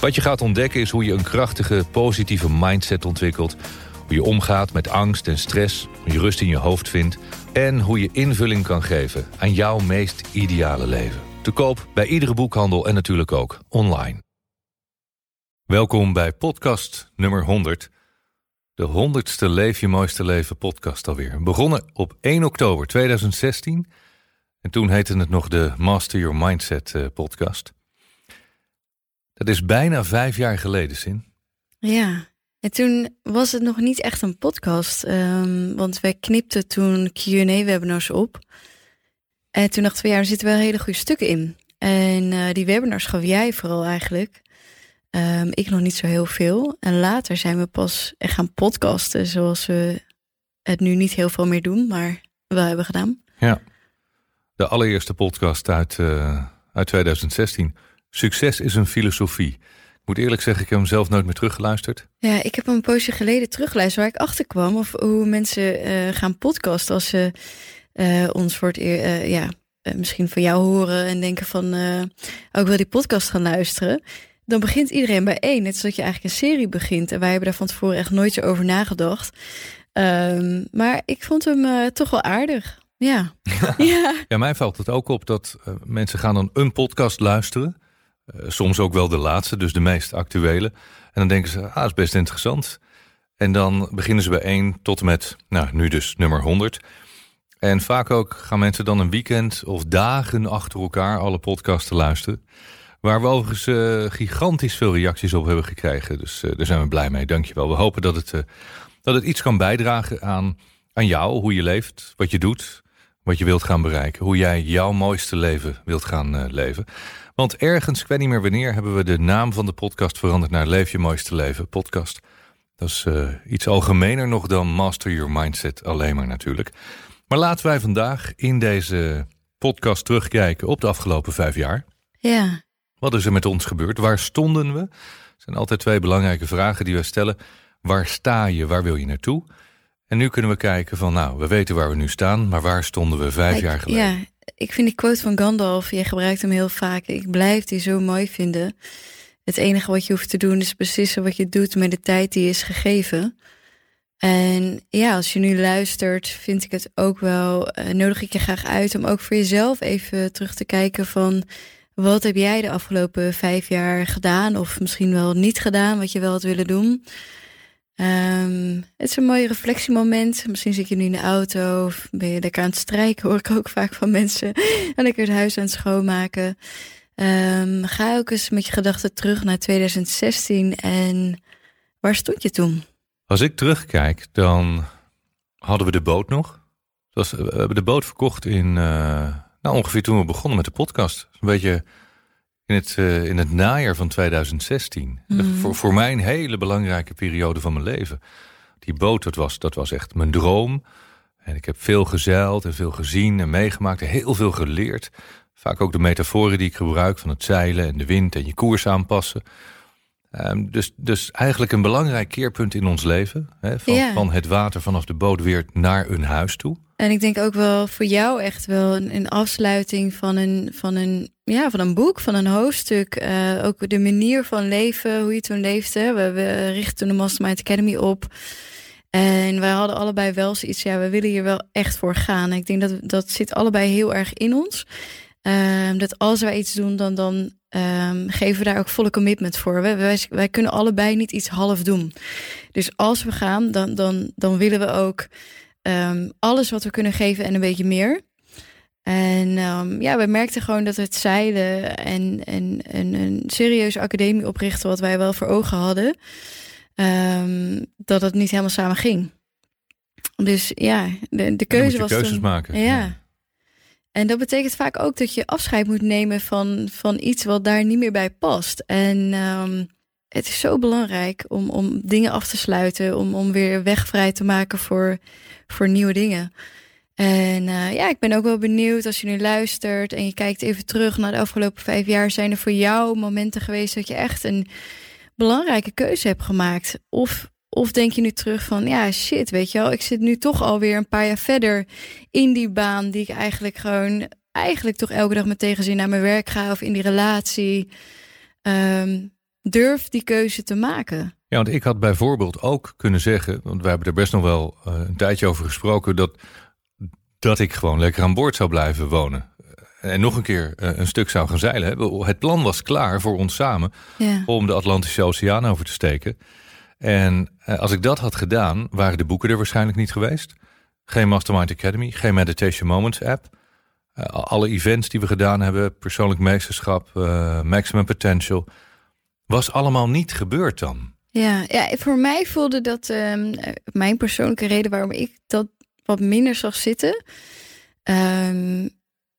Wat je gaat ontdekken is hoe je een krachtige, positieve mindset ontwikkelt... hoe je omgaat met angst en stress, hoe je rust in je hoofd vindt... en hoe je invulling kan geven aan jouw meest ideale leven. Te koop bij iedere boekhandel en natuurlijk ook online. Welkom bij podcast nummer 100. De 100ste Leef je mooiste leven podcast alweer. Begonnen op 1 oktober 2016. En toen heette het nog de Master Your Mindset eh, podcast. Dat is bijna vijf jaar geleden, Sin. Ja, en toen was het nog niet echt een podcast. Um, want wij knipten toen Q&A-webinars op. En toen dachten we, ja, er zitten wel hele goede stukken in. En uh, die webinars gaf jij vooral eigenlijk. Um, ik nog niet zo heel veel. En later zijn we pas echt gaan podcasten, zoals we het nu niet heel veel meer doen, maar wel hebben gedaan. Ja, de allereerste podcast uit, uh, uit 2016. Succes is een filosofie. Ik moet eerlijk zeggen, ik heb hem zelf nooit meer teruggeluisterd. Ja, ik heb hem een poosje geleden teruggeluisterd waar ik achter kwam. Of hoe mensen uh, gaan podcasten als ze uh, ons voor het eer, ja, misschien van jou horen en denken van ook wil die podcast gaan luisteren dan begint iedereen bij één. Net zoals je eigenlijk een serie begint. En wij hebben daar van tevoren echt nooit zo over nagedacht. Um, maar ik vond hem toch wel aardig. Ja. ja. ja. mij valt het ook op dat mensen gaan dan een podcast luisteren. Uh, soms ook wel de laatste, dus de meest actuele. En dan denken ze, ah, is best interessant. En dan beginnen ze bij één tot en met, nou, nu dus nummer 100. En vaak ook gaan mensen dan een weekend of dagen achter elkaar alle podcasts luisteren. Waar we overigens uh, gigantisch veel reacties op hebben gekregen. Dus uh, daar zijn we blij mee. Dankjewel. We hopen dat het, dat het iets kan bijdragen aan, aan jou. Hoe je leeft, wat je doet, wat je wilt gaan bereiken. Hoe jij jouw mooiste leven wilt gaan leven. Want ergens, ik weet niet meer wanneer, hebben we de naam van de podcast veranderd naar Leef je mooiste leven podcast. Dat is iets algemener nog dan Master Your Mindset alleen maar natuurlijk. Maar laten wij vandaag in deze podcast terugkijken op de afgelopen vijf jaar. Ja, wat is er met ons gebeurd? Waar stonden we? Er zijn altijd twee belangrijke vragen die we stellen. Waar sta je? Waar wil je naartoe? En nu kunnen we kijken van, nou, we weten waar we nu staan, maar waar stonden we vijf ik, jaar geleden? Ja, ik vind die quote van Gandalf, jij gebruikt hem heel vaak. Ik blijf die zo mooi vinden. Het enige wat je hoeft te doen is beslissen wat je doet met de tijd die is gegeven. En ja, als je nu luistert, vind ik het ook wel, uh, nodig ik je graag uit om ook voor jezelf even terug te kijken van wat heb jij de afgelopen vijf jaar gedaan, of misschien wel niet gedaan, wat je wel had willen doen? Um, het is een mooi reflectiemoment. Misschien zit je nu in de auto of ben je lekker aan het strijken, hoor ik ook vaak van mensen. en lekker het huis aan het schoonmaken. Um, ga ook eens met je gedachten terug naar 2016 en waar stond je toen? Als ik terugkijk, dan hadden we de boot nog. We hebben de boot verkocht in. Uh nou, ongeveer toen we begonnen met de podcast. Een beetje in het, uh, in het najaar van 2016. Mm. Voor, voor mij een hele belangrijke periode van mijn leven. Die boot, dat was, dat was echt mijn droom. En ik heb veel gezeild en veel gezien en meegemaakt en heel veel geleerd. Vaak ook de metaforen die ik gebruik van het zeilen en de wind en je koers aanpassen. Um, dus, dus eigenlijk een belangrijk keerpunt in ons leven. Hè, van, Ja. van het water vanaf de boot weer naar een huis toe. En ik denk ook wel voor jou echt wel een, een afsluiting van een, van, een, ja, van een boek, van een hoofdstuk. Uh, ook de manier van leven, hoe je toen leefde. We, we richten toen de Mastermind Academy op. En wij hadden allebei wel zoiets, ja, we willen hier wel echt voor gaan. Ik denk dat dat zit allebei heel erg in ons. Um, dat als wij iets doen, dan, dan um, geven we daar ook volle commitment voor. Wij, wij, wij, kunnen allebei niet iets half doen. Dus als we gaan, dan, dan, dan willen we ook um, alles wat we kunnen geven en een beetje meer. En um, ja, we merkten gewoon dat het zeilen en, en, en een serieuze academie oprichten, wat wij wel voor ogen hadden, dat het niet helemaal samen ging. Dus ja, de, de keuze was. keuzes toen, maken. Ja. ja. En dat betekent vaak ook dat je afscheid moet nemen van, van iets wat daar niet meer bij past. En um, het is zo belangrijk om, om dingen af te sluiten, om, om weer weg vrij te maken voor, voor nieuwe dingen. En uh, ja, ik ben ook wel benieuwd als je nu luistert en je kijkt even terug naar de afgelopen vijf jaar. Zijn er voor jou momenten geweest dat je echt een belangrijke keuze hebt gemaakt? Of, of denk je nu terug van, ja shit, weet je wel, ik zit nu toch alweer een paar jaar verder in die baan die ik eigenlijk gewoon, eigenlijk toch elke dag met tegenzin naar mijn werk ga of in die relatie. Um, durf die keuze te maken. Ja, want ik had bijvoorbeeld ook kunnen zeggen, want we hebben er best nog wel uh, een tijdje over gesproken, dat dat ik gewoon lekker aan boord zou blijven wonen. En nog een keer eh, een stuk zou gaan zeilen. Het plan was klaar voor ons samen ja. om de Atlantische Oceaan over te steken. En eh, als ik dat had gedaan, waren de boeken er waarschijnlijk niet geweest. Geen Mastermind Academy, geen Meditation Moments app. Uh, alle events die we gedaan hebben, persoonlijk meesterschap, maximum potential, was allemaal niet gebeurd dan. Ja, ja voor mij voelde dat um, mijn persoonlijke reden waarom ik dat wat minder zag zitten. Eén,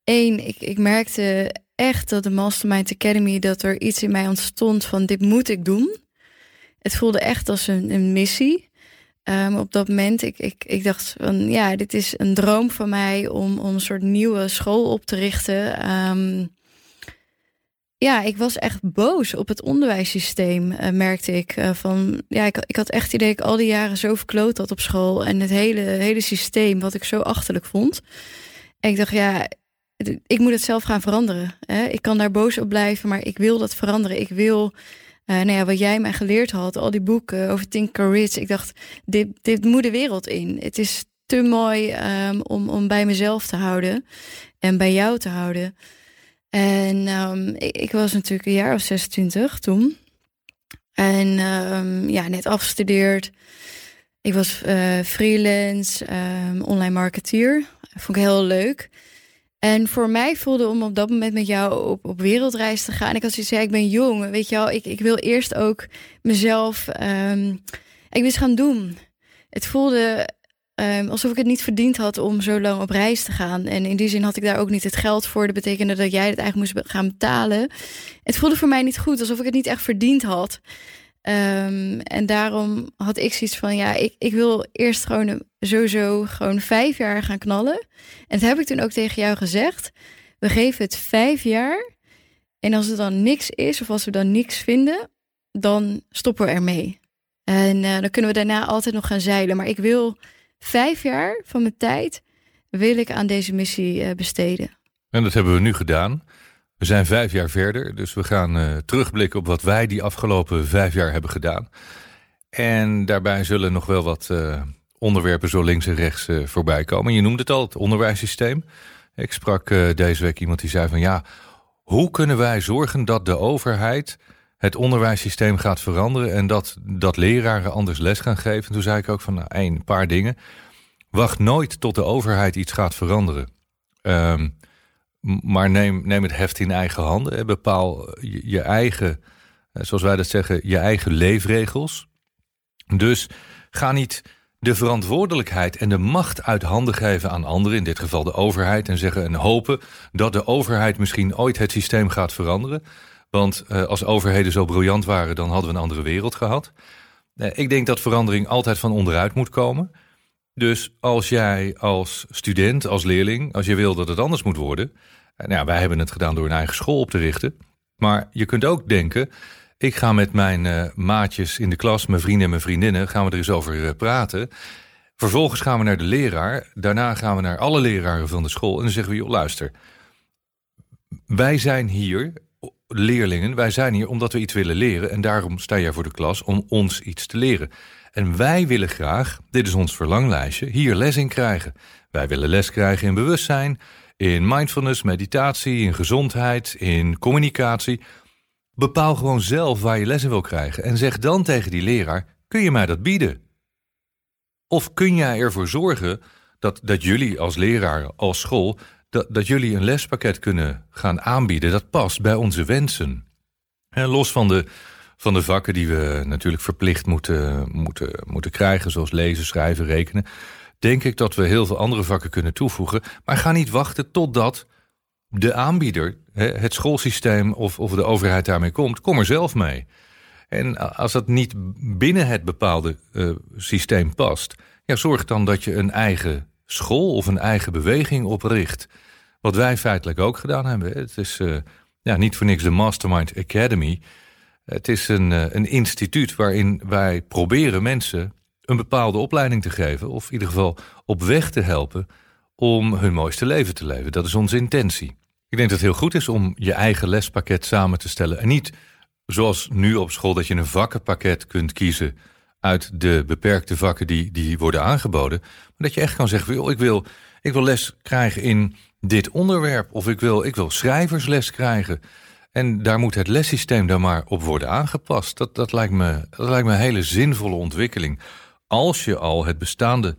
ehm, ik, ik merkte echt dat de Mastermind Academy, dat er iets in mij ontstond van dit moet ik doen. Het voelde echt als een, missie. Um, op dat moment, ik, ik, ik dacht van ja, dit is een droom van mij om, om een soort nieuwe school op te richten. Um, ja, ik was echt boos op het onderwijssysteem, uh, merkte ik. Uh, van, ja, ik, ik had echt idee dat ik al die jaren zo verkloot had op school. En het hele, hele systeem, wat ik zo achterlijk vond. En ik dacht, ja, ik moet het zelf gaan veranderen. Hè? Ik kan daar boos op blijven, maar ik wil dat veranderen. Ik wil, uh, nou ja, wat jij mij geleerd had, al die boeken over Tinker Rich. Ik dacht, dit, dit moet de wereld in. Het is te mooi um, om, om bij mezelf te houden en bij jou te houden. En um, ik, ik, was natuurlijk een jaar of 26 toen. En um, ja, net afgestudeerd. Ik was uh, freelance, online marketeer. Vond ik heel leuk. En voor mij voelde om op dat moment met jou op, op wereldreis te gaan. Ik had zoiets, ja, ik ben jong, weet je wel. Ik, ik wil eerst ook mezelf... ik wist gaan doen. Het voelde Um, alsof ik het niet verdiend had om zo lang op reis te gaan. En in die zin had ik daar ook niet het geld voor. Dat betekende dat jij het eigenlijk moest gaan betalen. Het voelde voor mij niet goed, alsof ik het niet echt verdiend had. Um, en daarom had ik zoiets van, ja, ik, ik wil eerst gewoon sowieso gewoon vijf jaar gaan knallen. En dat heb ik toen ook tegen jou gezegd. We geven het vijf jaar. En als het dan niks is, of als we dan niks vinden, dan stoppen we ermee. En uh, dan kunnen we daarna altijd nog gaan zeilen. Maar ik wil vijf jaar van mijn tijd wil ik aan deze missie eh, besteden. En dat hebben we nu gedaan. We zijn vijf jaar verder, dus we gaan uh, terugblikken op wat wij die afgelopen vijf jaar hebben gedaan. En daarbij zullen nog wel wat uh, onderwerpen zo links en rechts uh, voorbij komen. Je noemde het al, het onderwijssysteem. Ik sprak deze week iemand die zei van ja, hoe kunnen wij zorgen dat de overheid het onderwijssysteem gaat veranderen en dat, dat leraren anders les gaan geven. toen zei ik ook van nou, een paar dingen. Wacht nooit tot de overheid iets gaat veranderen. Ehm, maar neem, neem het heft in eigen handen. Bepaal je, eigen, eh, zoals wij dat zeggen, je eigen leefregels. Dus ga niet de verantwoordelijkheid en de macht uit handen geven aan anderen, in dit geval de overheid, en zeggen en hopen dat de overheid misschien ooit het systeem gaat veranderen. Want uh, als overheden zo briljant waren, dan hadden we een andere wereld gehad. Uh, ik denk dat verandering altijd van onderuit moet komen. Dus als jij als student, als leerling, als je wil dat het anders moet worden. Uh, nou ja, wij hebben het gedaan door een eigen school op te richten. Maar je kunt ook denken, ik ga met mijn maatjes in de klas, mijn vrienden en mijn vriendinnen, gaan we er eens over praten. Vervolgens gaan we naar de leraar. Daarna gaan we naar alle leraren van de school. En dan zeggen we, joh, luister. Wij zijn hier leerlingen, wij zijn hier omdat we iets willen leren. En daarom sta jij voor de klas om ons iets te leren. En wij willen graag, dit is ons verlanglijstje, hier les in krijgen. Wij willen les krijgen in bewustzijn, in mindfulness, meditatie, in gezondheid, in communicatie. Bepaal gewoon zelf waar je les in wil krijgen. En zeg dan tegen die leraar, kun je mij dat bieden? Of kun jij ervoor zorgen dat, dat jullie als leraar, als school dat, dat jullie een lespakket kunnen gaan aanbieden dat past bij onze wensen. En los van de, van de vakken die we natuurlijk verplicht moeten, moeten, moeten krijgen, zoals lezen, schrijven, rekenen, denk ik dat we heel veel andere vakken kunnen toevoegen. Maar ga niet wachten totdat de aanbieder, het schoolsysteem of, of de overheid daarmee komt. Kom er zelf mee. En als dat niet binnen het bepaalde uh, systeem past, ja, zorg dan dat je een eigen school of een eigen beweging opricht. Wat wij feitelijk ook gedaan hebben. Het is uh, ja, niet voor niks de Mastermind Academy. Het is een, uh, een instituut waarin wij proberen mensen een bepaalde opleiding te geven, of in ieder geval op weg te helpen om hun mooiste leven te leven. Dat is onze intentie. Ik denk dat het heel goed is om je eigen lespakket samen te stellen. En niet zoals nu op school dat je een vakkenpakket kunt kiezen uit de beperkte vakken die, die worden aangeboden. Maar dat je echt kan zeggen, ik wil, ik wil les krijgen in dit onderwerp. Of ik wil, ik wil schrijversles krijgen. En daar moet het lessysteem dan maar op worden aangepast. Dat, dat, lijkt me, dat lijkt me een hele zinvolle ontwikkeling. Als je al het bestaande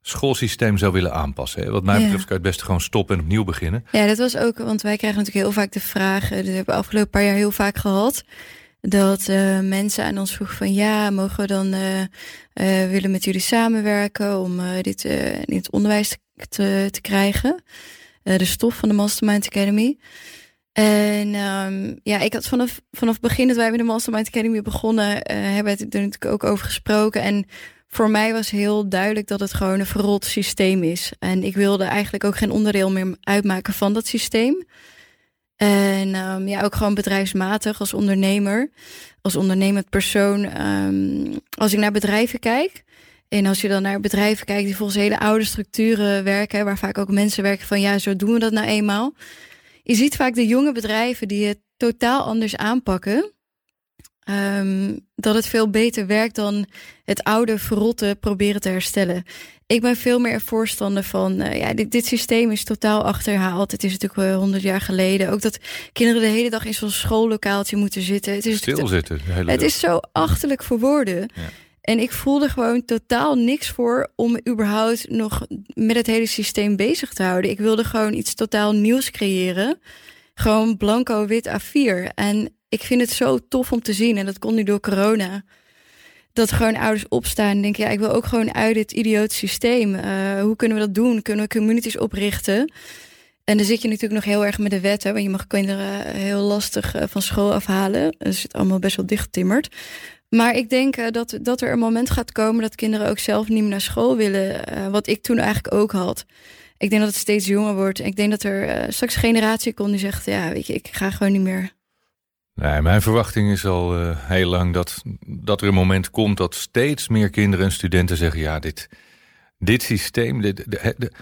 schoolsysteem zou willen aanpassen. Wat mij betreft kan je het best gewoon stoppen en opnieuw beginnen. Ja, dat was ook, want wij krijgen natuurlijk heel vaak de vraag, dat hebben we afgelopen paar jaar heel vaak gehad, dat uh, mensen aan ons vroegen van ja, mogen we dan uh, uh, willen met jullie samenwerken om dit in het onderwijs te, te krijgen. de stof van de Mastermind Academy. En um, ja, ik had vanaf, vanaf het begin dat wij met de Mastermind Academy begonnen, hebben we het er natuurlijk ook over gesproken. En voor mij was heel duidelijk dat het gewoon een verrot systeem is. En ik wilde eigenlijk ook geen onderdeel meer uitmaken van dat systeem. En um, ja, ook gewoon bedrijfsmatig als ondernemer, als ondernemend persoon. Um, als ik naar bedrijven kijk. En als je dan naar bedrijven kijkt die volgens hele oude structuren werken, waar vaak ook mensen werken van ja, zo doen we dat nou eenmaal. Je ziet vaak de jonge bedrijven die het totaal anders aanpakken. Um, dat het veel beter werkt dan het oude verrotte proberen te herstellen. Ik ben veel meer voorstander van, uh, ja, dit, dit, systeem is totaal achterhaald. Het is natuurlijk wel honderd jaar geleden. Ook dat kinderen de hele dag in zo'n schoollokaaltje moeten zitten. Het is Stilzitten. Het is zo achterlijk voor woorden. Ja. En ik voelde gewoon totaal niks voor om überhaupt nog met het hele systeem bezig te houden. Ik wilde gewoon iets totaal nieuws creëren. Gewoon blanco wit A4. En ik vind het zo tof om te zien. En dat komt nu door corona. Dat gewoon ouders opstaan en denken: ja, ik wil ook gewoon uit dit idioot systeem. Uh, hoe kunnen we dat doen? Kunnen we communities oprichten? En dan zit je natuurlijk nog heel erg met de wet, hè, want je mag kinderen heel lastig uh, van school afhalen. Dus het is allemaal best wel dichtgetimmerd. Maar ik denk uh, dat, dat er een moment gaat komen dat kinderen ook zelf niet meer naar school willen. wat ik toen eigenlijk ook had. Ik denk dat het steeds jonger wordt. Ik denk dat er straks een generatie komt die zegt: ja, weet je, ik ga gewoon niet meer Nee, mijn verwachting is al heel lang dat, dat er een moment komt dat steeds meer kinderen en studenten zeggen: ja, dit, dit systeem, dit, de, de,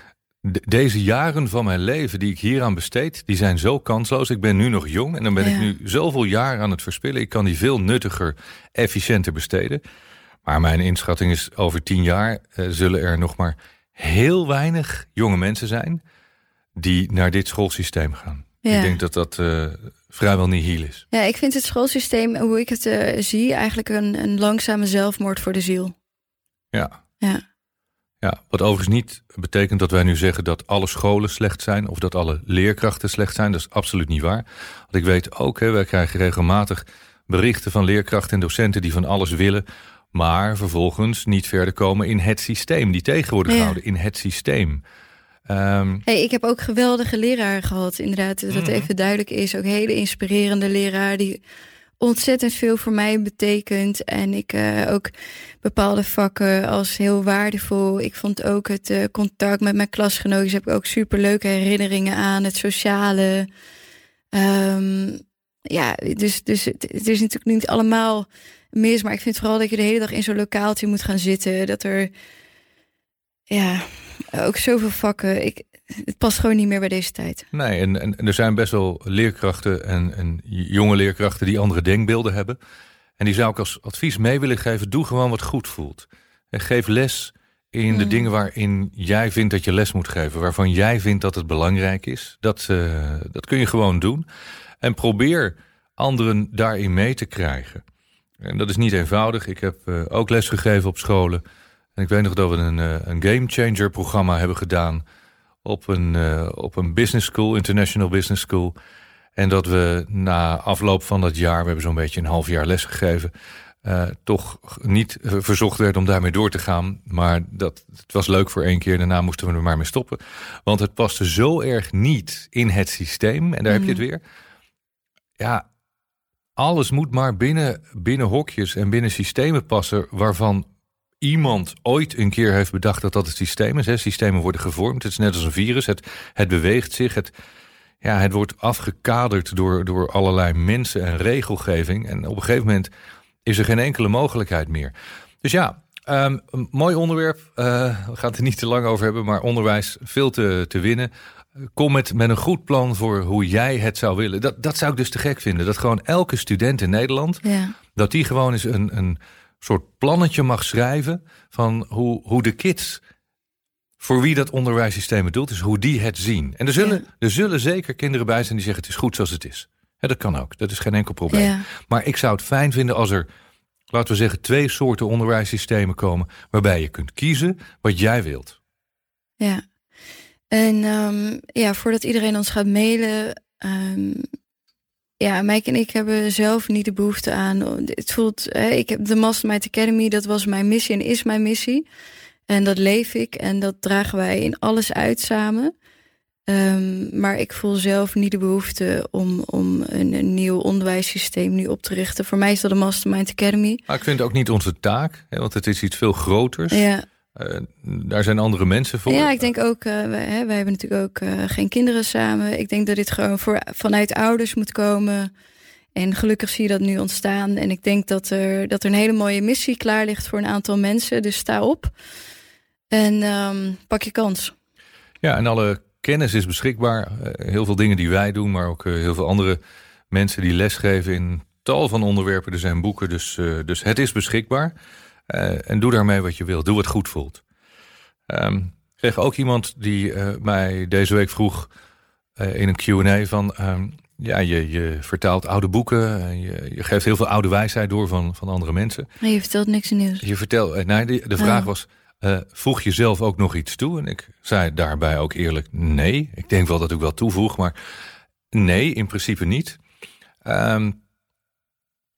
deze jaren van mijn leven die ik hieraan besteed, die zijn zo kansloos. Ik ben nu nog jong en dan ben ik nu zoveel jaar aan het verspillen. Ik kan die veel nuttiger, efficiënter besteden. Maar mijn inschatting is over tien jaar uh, zullen er nog maar heel weinig jonge mensen zijn die naar dit schoolsysteem gaan. Ja. Ik denk dat dat uh, vrijwel nihil is. Ja, ik vind het schoolsysteem, hoe ik het uh, zie, eigenlijk een, een langzame zelfmoord voor de ziel. Ja. Ja. Ja, wat overigens niet betekent dat wij nu zeggen dat alle scholen slecht zijn of dat alle leerkrachten slecht zijn. Dat is absoluut niet waar. Want ik weet ook, hè, wij krijgen regelmatig berichten van leerkrachten en docenten die van alles willen, maar vervolgens niet verder komen in het systeem, die tegen worden gehouden in het systeem. Um, hey, ik heb ook geweldige leraren gehad, inderdaad. Dat mm even duidelijk is. Ook hele inspirerende leraar die ontzettend veel voor mij betekent. En ik uh, ook bepaalde vakken als heel waardevol. Ik vond ook het uh, contact met mijn klasgenoten. heb ik ook super leuke herinneringen aan. Het sociale. Um, ja, dus, dus het, het, is natuurlijk niet allemaal mis. Maar ik vind vooral dat je de hele dag in zo'n lokaaltje moet gaan zitten. Dat er. Ja, ook zoveel vakken. Ik, het past gewoon niet meer bij deze tijd. Nee, en, en, er zijn best wel leerkrachten en, en jonge leerkrachten die andere denkbeelden hebben. En die zou ik als advies mee willen geven: doe gewoon wat goed voelt. En geef les in de mm. dingen waarin jij vindt dat je les moet geven, waarvan jij vindt dat het belangrijk is. Dat, uh, dat kun je gewoon doen. En probeer anderen daarin mee te krijgen. En dat is niet eenvoudig. Ik heb uh, ook les gegeven op scholen. En ik weet nog dat we een, uh, een Game Changer programma hebben gedaan op een, uh, op een business school, International Business School. En dat we na afloop van dat jaar, we hebben zo'n beetje een half jaar les gegeven, uh, toch niet verzocht werd om daarmee door te gaan. Maar dat, het was leuk voor één keer, daarna moesten we er maar mee stoppen. Want het paste zo erg niet in het systeem, en daar heb je het mhm. weer. Ja, alles moet maar binnen, binnen hokjes en binnen systemen passen waarvan iemand ooit een keer heeft bedacht dat dat het systeem is. Hè. Systemen worden gevormd. Het is net als een virus. Het, het beweegt zich. Het, ja, het wordt afgekaderd door, door allerlei mensen en regelgeving. En op een gegeven moment is er geen enkele mogelijkheid meer. Dus ja, ehm, een mooi onderwerp. Uh, we gaan het er niet te lang over hebben, maar onderwijs veel te, te winnen. Kom met, met een goed plan voor hoe jij het zou willen. Dat, dat zou ik dus te gek vinden. Dat gewoon elke student in Nederland, ja. dat die gewoon eens een, een soort plannetje mag schrijven van hoe, hoe de kids voor wie dat onderwijssysteem bedoeld is, hoe die het zien. En er zullen, er zullen zeker kinderen bij zijn die zeggen het is goed zoals het is. dat kan ook, dat is geen enkel probleem. Maar ik zou het fijn vinden als er, laten we zeggen, twee soorten onderwijssystemen komen, waarbij je kunt kiezen wat jij wilt. Ja, en um, ja, voordat iedereen ons gaat mailen, um, ja, Mike en ik hebben zelf niet de behoefte aan. Het voelt, hè, ik heb de Mastermind Academy, dat was mijn missie en is mijn missie. En dat leef ik en dat dragen wij in alles uit samen. Um, maar ik voel zelf niet de behoefte om, om een, een, nieuw onderwijssysteem nu op te richten. Voor mij is dat de Mastermind Academy. Maar ik vind het ook niet onze taak, hè, want het is iets veel groters. Ja. Uh, daar zijn andere mensen voor. Ja, ik denk ook, uh, wij, hè, wij, hebben natuurlijk ook uh, geen kinderen samen. Ik denk dat dit gewoon voor, vanuit ouders moet komen. En gelukkig zie je dat nu ontstaan. En ik denk dat er, dat er een hele mooie missie klaar ligt voor een aantal mensen. Dus sta op. En um, pak je kans. Ja, en alle kennis is beschikbaar. Heel veel dingen die wij doen, maar ook heel veel andere mensen die lesgeven in tal van onderwerpen. Er zijn boeken, dus, dus het is beschikbaar. En doe daarmee wat je wilt. Doe wat goed voelt. Um, ik kreeg ook iemand die mij deze week vroeg in een Q&A van... Um, ja, je, je vertaalt oude boeken. Je, je geeft heel veel oude wijsheid door van, van andere mensen. Maar je vertelt niks nieuws. Je vertelt, nee, de, de vraag oh. was uh, voeg je zelf ook nog iets toe? En ik zei daarbij ook eerlijk nee. Ik denk wel dat ik wel toevoeg, maar nee, in principe niet. Um,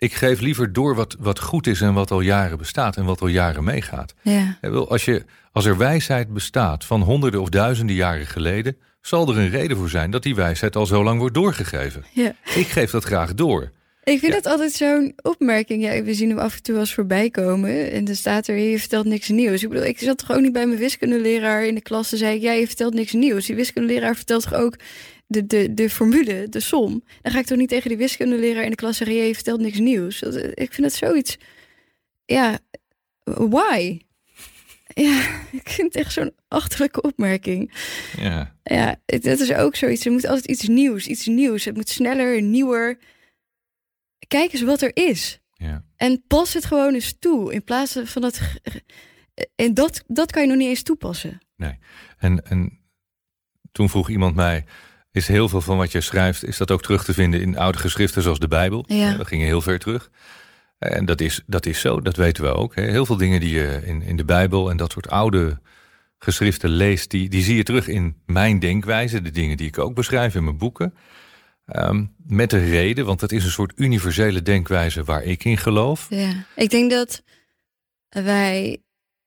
ik geef liever door wat, wat goed is en wat al jaren bestaat en wat al jaren meegaat. Ja. Als, je, als er wijsheid bestaat van honderden of duizenden jaren geleden, zal er een reden voor zijn dat die wijsheid al zo lang wordt doorgegeven. Ja. Ik geef dat graag door. Ik vind het altijd zo'n opmerking. Ja, we zien hem af en toe als voorbij komen. En dan staat er, je vertelt niks nieuws. Ik bedoel, ik zat toch ook niet bij mijn wiskundeleraar in de klas. en zei ik, ja, je vertelt niks nieuws. Die wiskundeleraar vertelt toch ook de, de, de formule, de som. Dan ga ik toch niet tegen die wiskundeleraar in de klas zeggen, je vertelt niks nieuws. Ik vind het zoiets, ja, why? Ja, ik vind het echt zo'n achterlijke opmerking. Ja. Ja, dat is ook zoiets. Er moet altijd iets nieuws, iets nieuws. Het moet sneller, nieuwer kijk eens wat er is. Ja. En pas het gewoon eens toe. In plaats van dat. En dat, dat kan je nog niet eens toepassen. Nee. En, en toen vroeg iemand mij. Is heel veel van wat je schrijft, is dat ook terug te vinden in oude geschriften zoals de Bijbel? Ja. Dat ging heel ver terug. En dat is, dat is zo, dat weten we ook. Heel veel dingen die je in, in de Bijbel en dat soort oude geschriften leest, die, die zie je terug in mijn denkwijze, de dingen die ik ook beschrijf in mijn boeken. Um, met de reden, want het is een soort universele denkwijze waar ik in geloof. Ja, ik denk dat wij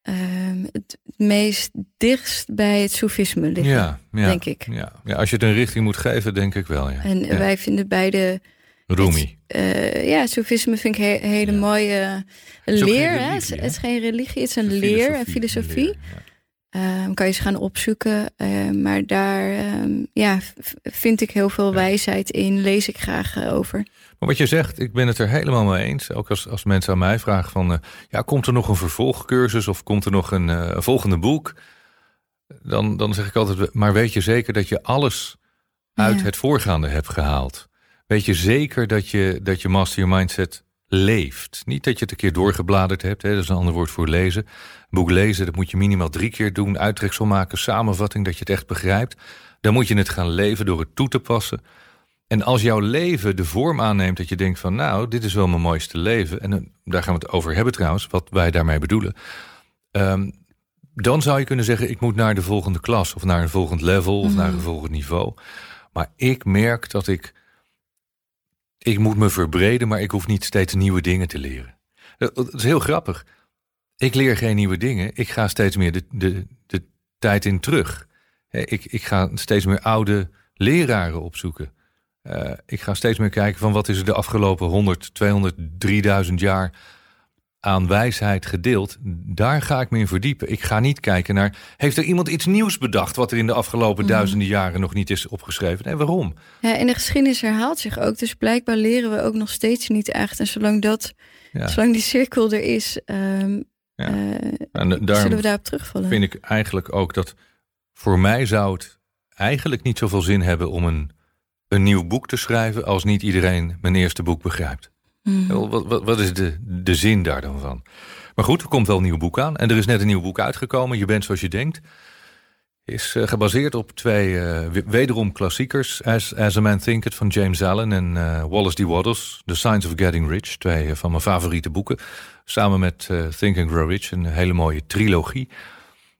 um, het meest dichtst bij het soefisme liggen, ja, ja, denk ik. Ja. ja, als je het een richting moet geven, denk ik wel. Ja. En wij vinden beide... Rumi. Uh, ja, soefisme vind ik een hele mooie leer. Hè? Het, is geen religie, het is een leer en filosofie. Um, kan je ze gaan opzoeken. Um, maar daar um, ja, vind ik heel veel wijsheid in. Lees ik graag uh, over. Maar wat je zegt, ik ben het er helemaal mee eens. Ook als, als mensen aan mij vragen van... Uh, ja, komt er nog een vervolgcursus of komt er nog een uh, volgende boek? Dan, dan zeg ik altijd, maar weet je zeker dat je alles uit het voorgaande hebt gehaald? Weet je zeker dat je, dat je Master Your Mindset leeft. Niet dat je het een keer doorgebladerd hebt, hè, dat is een ander woord voor lezen. Een boek lezen, dat moet je minimaal drie keer doen. Uittreksel maken, samenvatting, dat je het echt begrijpt. Dan moet je het gaan leven door het toe te passen. En als jouw leven de vorm aanneemt dat je denkt van... nou, dit is wel mijn mooiste leven... en eh, daar gaan we het over hebben trouwens, wat wij daarmee bedoelen... Um, dan zou je kunnen zeggen, ik moet naar de volgende klas... of naar een volgend level of naar mhm. een volgend niveau. Maar ik merk dat ik ik moet me verbreden, maar ik hoef niet steeds nieuwe dingen te leren. Dat is heel grappig. Ik leer geen nieuwe dingen. Ik ga steeds meer de, de, de tijd in terug. Ik, ik ga steeds meer oude leraren opzoeken. Uh, ik ga steeds meer kijken van wat is er de afgelopen 100, 200, 3000 jaar aan wijsheid gedeeld. Daar ga ik me in verdiepen. Ik ga niet kijken naar, heeft er iemand iets nieuws bedacht... wat er in de afgelopen mm. duizenden jaren nog niet is opgeschreven? En waarom? Ja, en de geschiedenis herhaalt zich ook. Dus blijkbaar leren we ook nog steeds niet echt. En zolang, dat, zolang die cirkel er is, um, ja. uh, zullen we daarop terugvallen. vind ik eigenlijk ook dat voor mij zou het eigenlijk niet zoveel zin hebben... om een, een nieuw boek te schrijven... als niet iedereen mijn eerste boek begrijpt. Mm. Wat, wat, wat, is de, de zin daar dan van? Maar goed, er komt wel een nieuw boek aan. En er is net een nieuw boek uitgekomen. Je bent zoals je denkt. Is uh, gebaseerd op twee uh, wederom klassiekers. As, As a Man Thinketh van James Allen en uh, Wallace D. Waddles. The Science of Getting Rich. Twee van mijn favoriete boeken. Samen met Think and Grow Rich. Een hele mooie trilogie.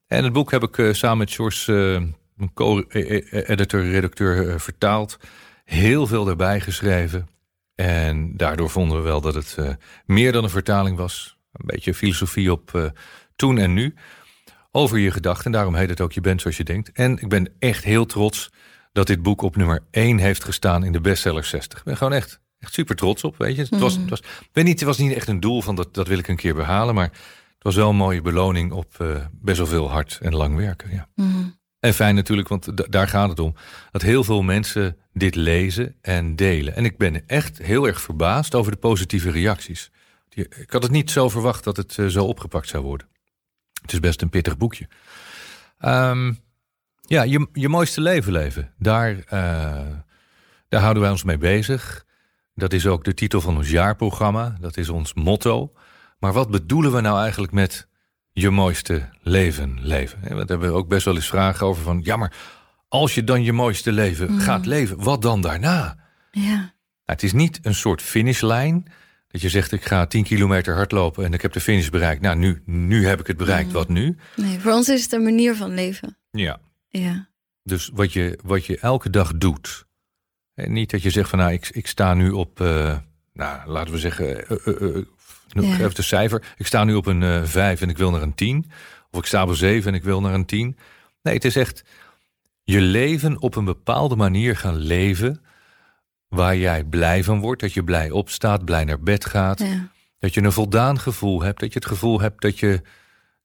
En het boek heb ik samen met George, mijn co-editor, redacteur, vertaald. Heel veel erbij geschreven. En daardoor vonden we wel dat het uh, meer dan een vertaling was. Een beetje filosofie op uh, toen en nu. Over je gedachten. Daarom heet het ook Je bent zoals je denkt. En ik ben echt heel trots dat dit boek op nummer 1 heeft gestaan in de bestseller 60. Ik ben gewoon echt, echt super trots op. Weet je. Het, was, mhm. het, was, niet, het was niet echt een doel van dat, dat wil ik een keer behalen. Maar het was wel een mooie beloning op uh, best wel veel hard en lang werken. Ja. Mm en fijn natuurlijk, want daar gaat het om. Dat heel veel mensen dit lezen en delen. En ik ben echt heel erg verbaasd over de positieve reacties. Ik had het niet zo verwacht dat het eh, zo opgepakt zou worden. Het is best een pittig boekje. Ehm, ja, je, je mooiste leven leven. Daar, uh, daar houden wij ons mee bezig. Dat is ook de titel van ons jaarprogramma. Dat is ons motto. Maar wat bedoelen we nou eigenlijk met je mooiste leven leven? We hebben ook best wel eens vragen over van... ja, maar als je dan je mooiste leven mm. gaat leven, wat dan daarna? Ja. Nou, het is niet een soort finishlijn... Dat je zegt, ik ga 10 kilometer hardlopen en ik heb de finish bereikt. Nou, nu, nu heb ik het bereikt. Mm. Wat nu? Nee, voor ons is het een manier van leven. Ja. Ja. Dus wat je, wat je elke dag doet. En niet dat je zegt van, nou, ik, ik sta nu op, uh, nou, laten we zeggen, uh, ja. even de cijfer. Ik sta nu op een uh, eh, 5 en ik wil naar een 10. Of ik sta op een 7 en ik wil naar een 10. Nee, het is echt je leven op een bepaalde manier gaan leven. Waar jij blij van wordt. Dat je blij opstaat, blij naar bed gaat. Ja. Dat je een voldaan gevoel hebt. Dat je het gevoel hebt dat je,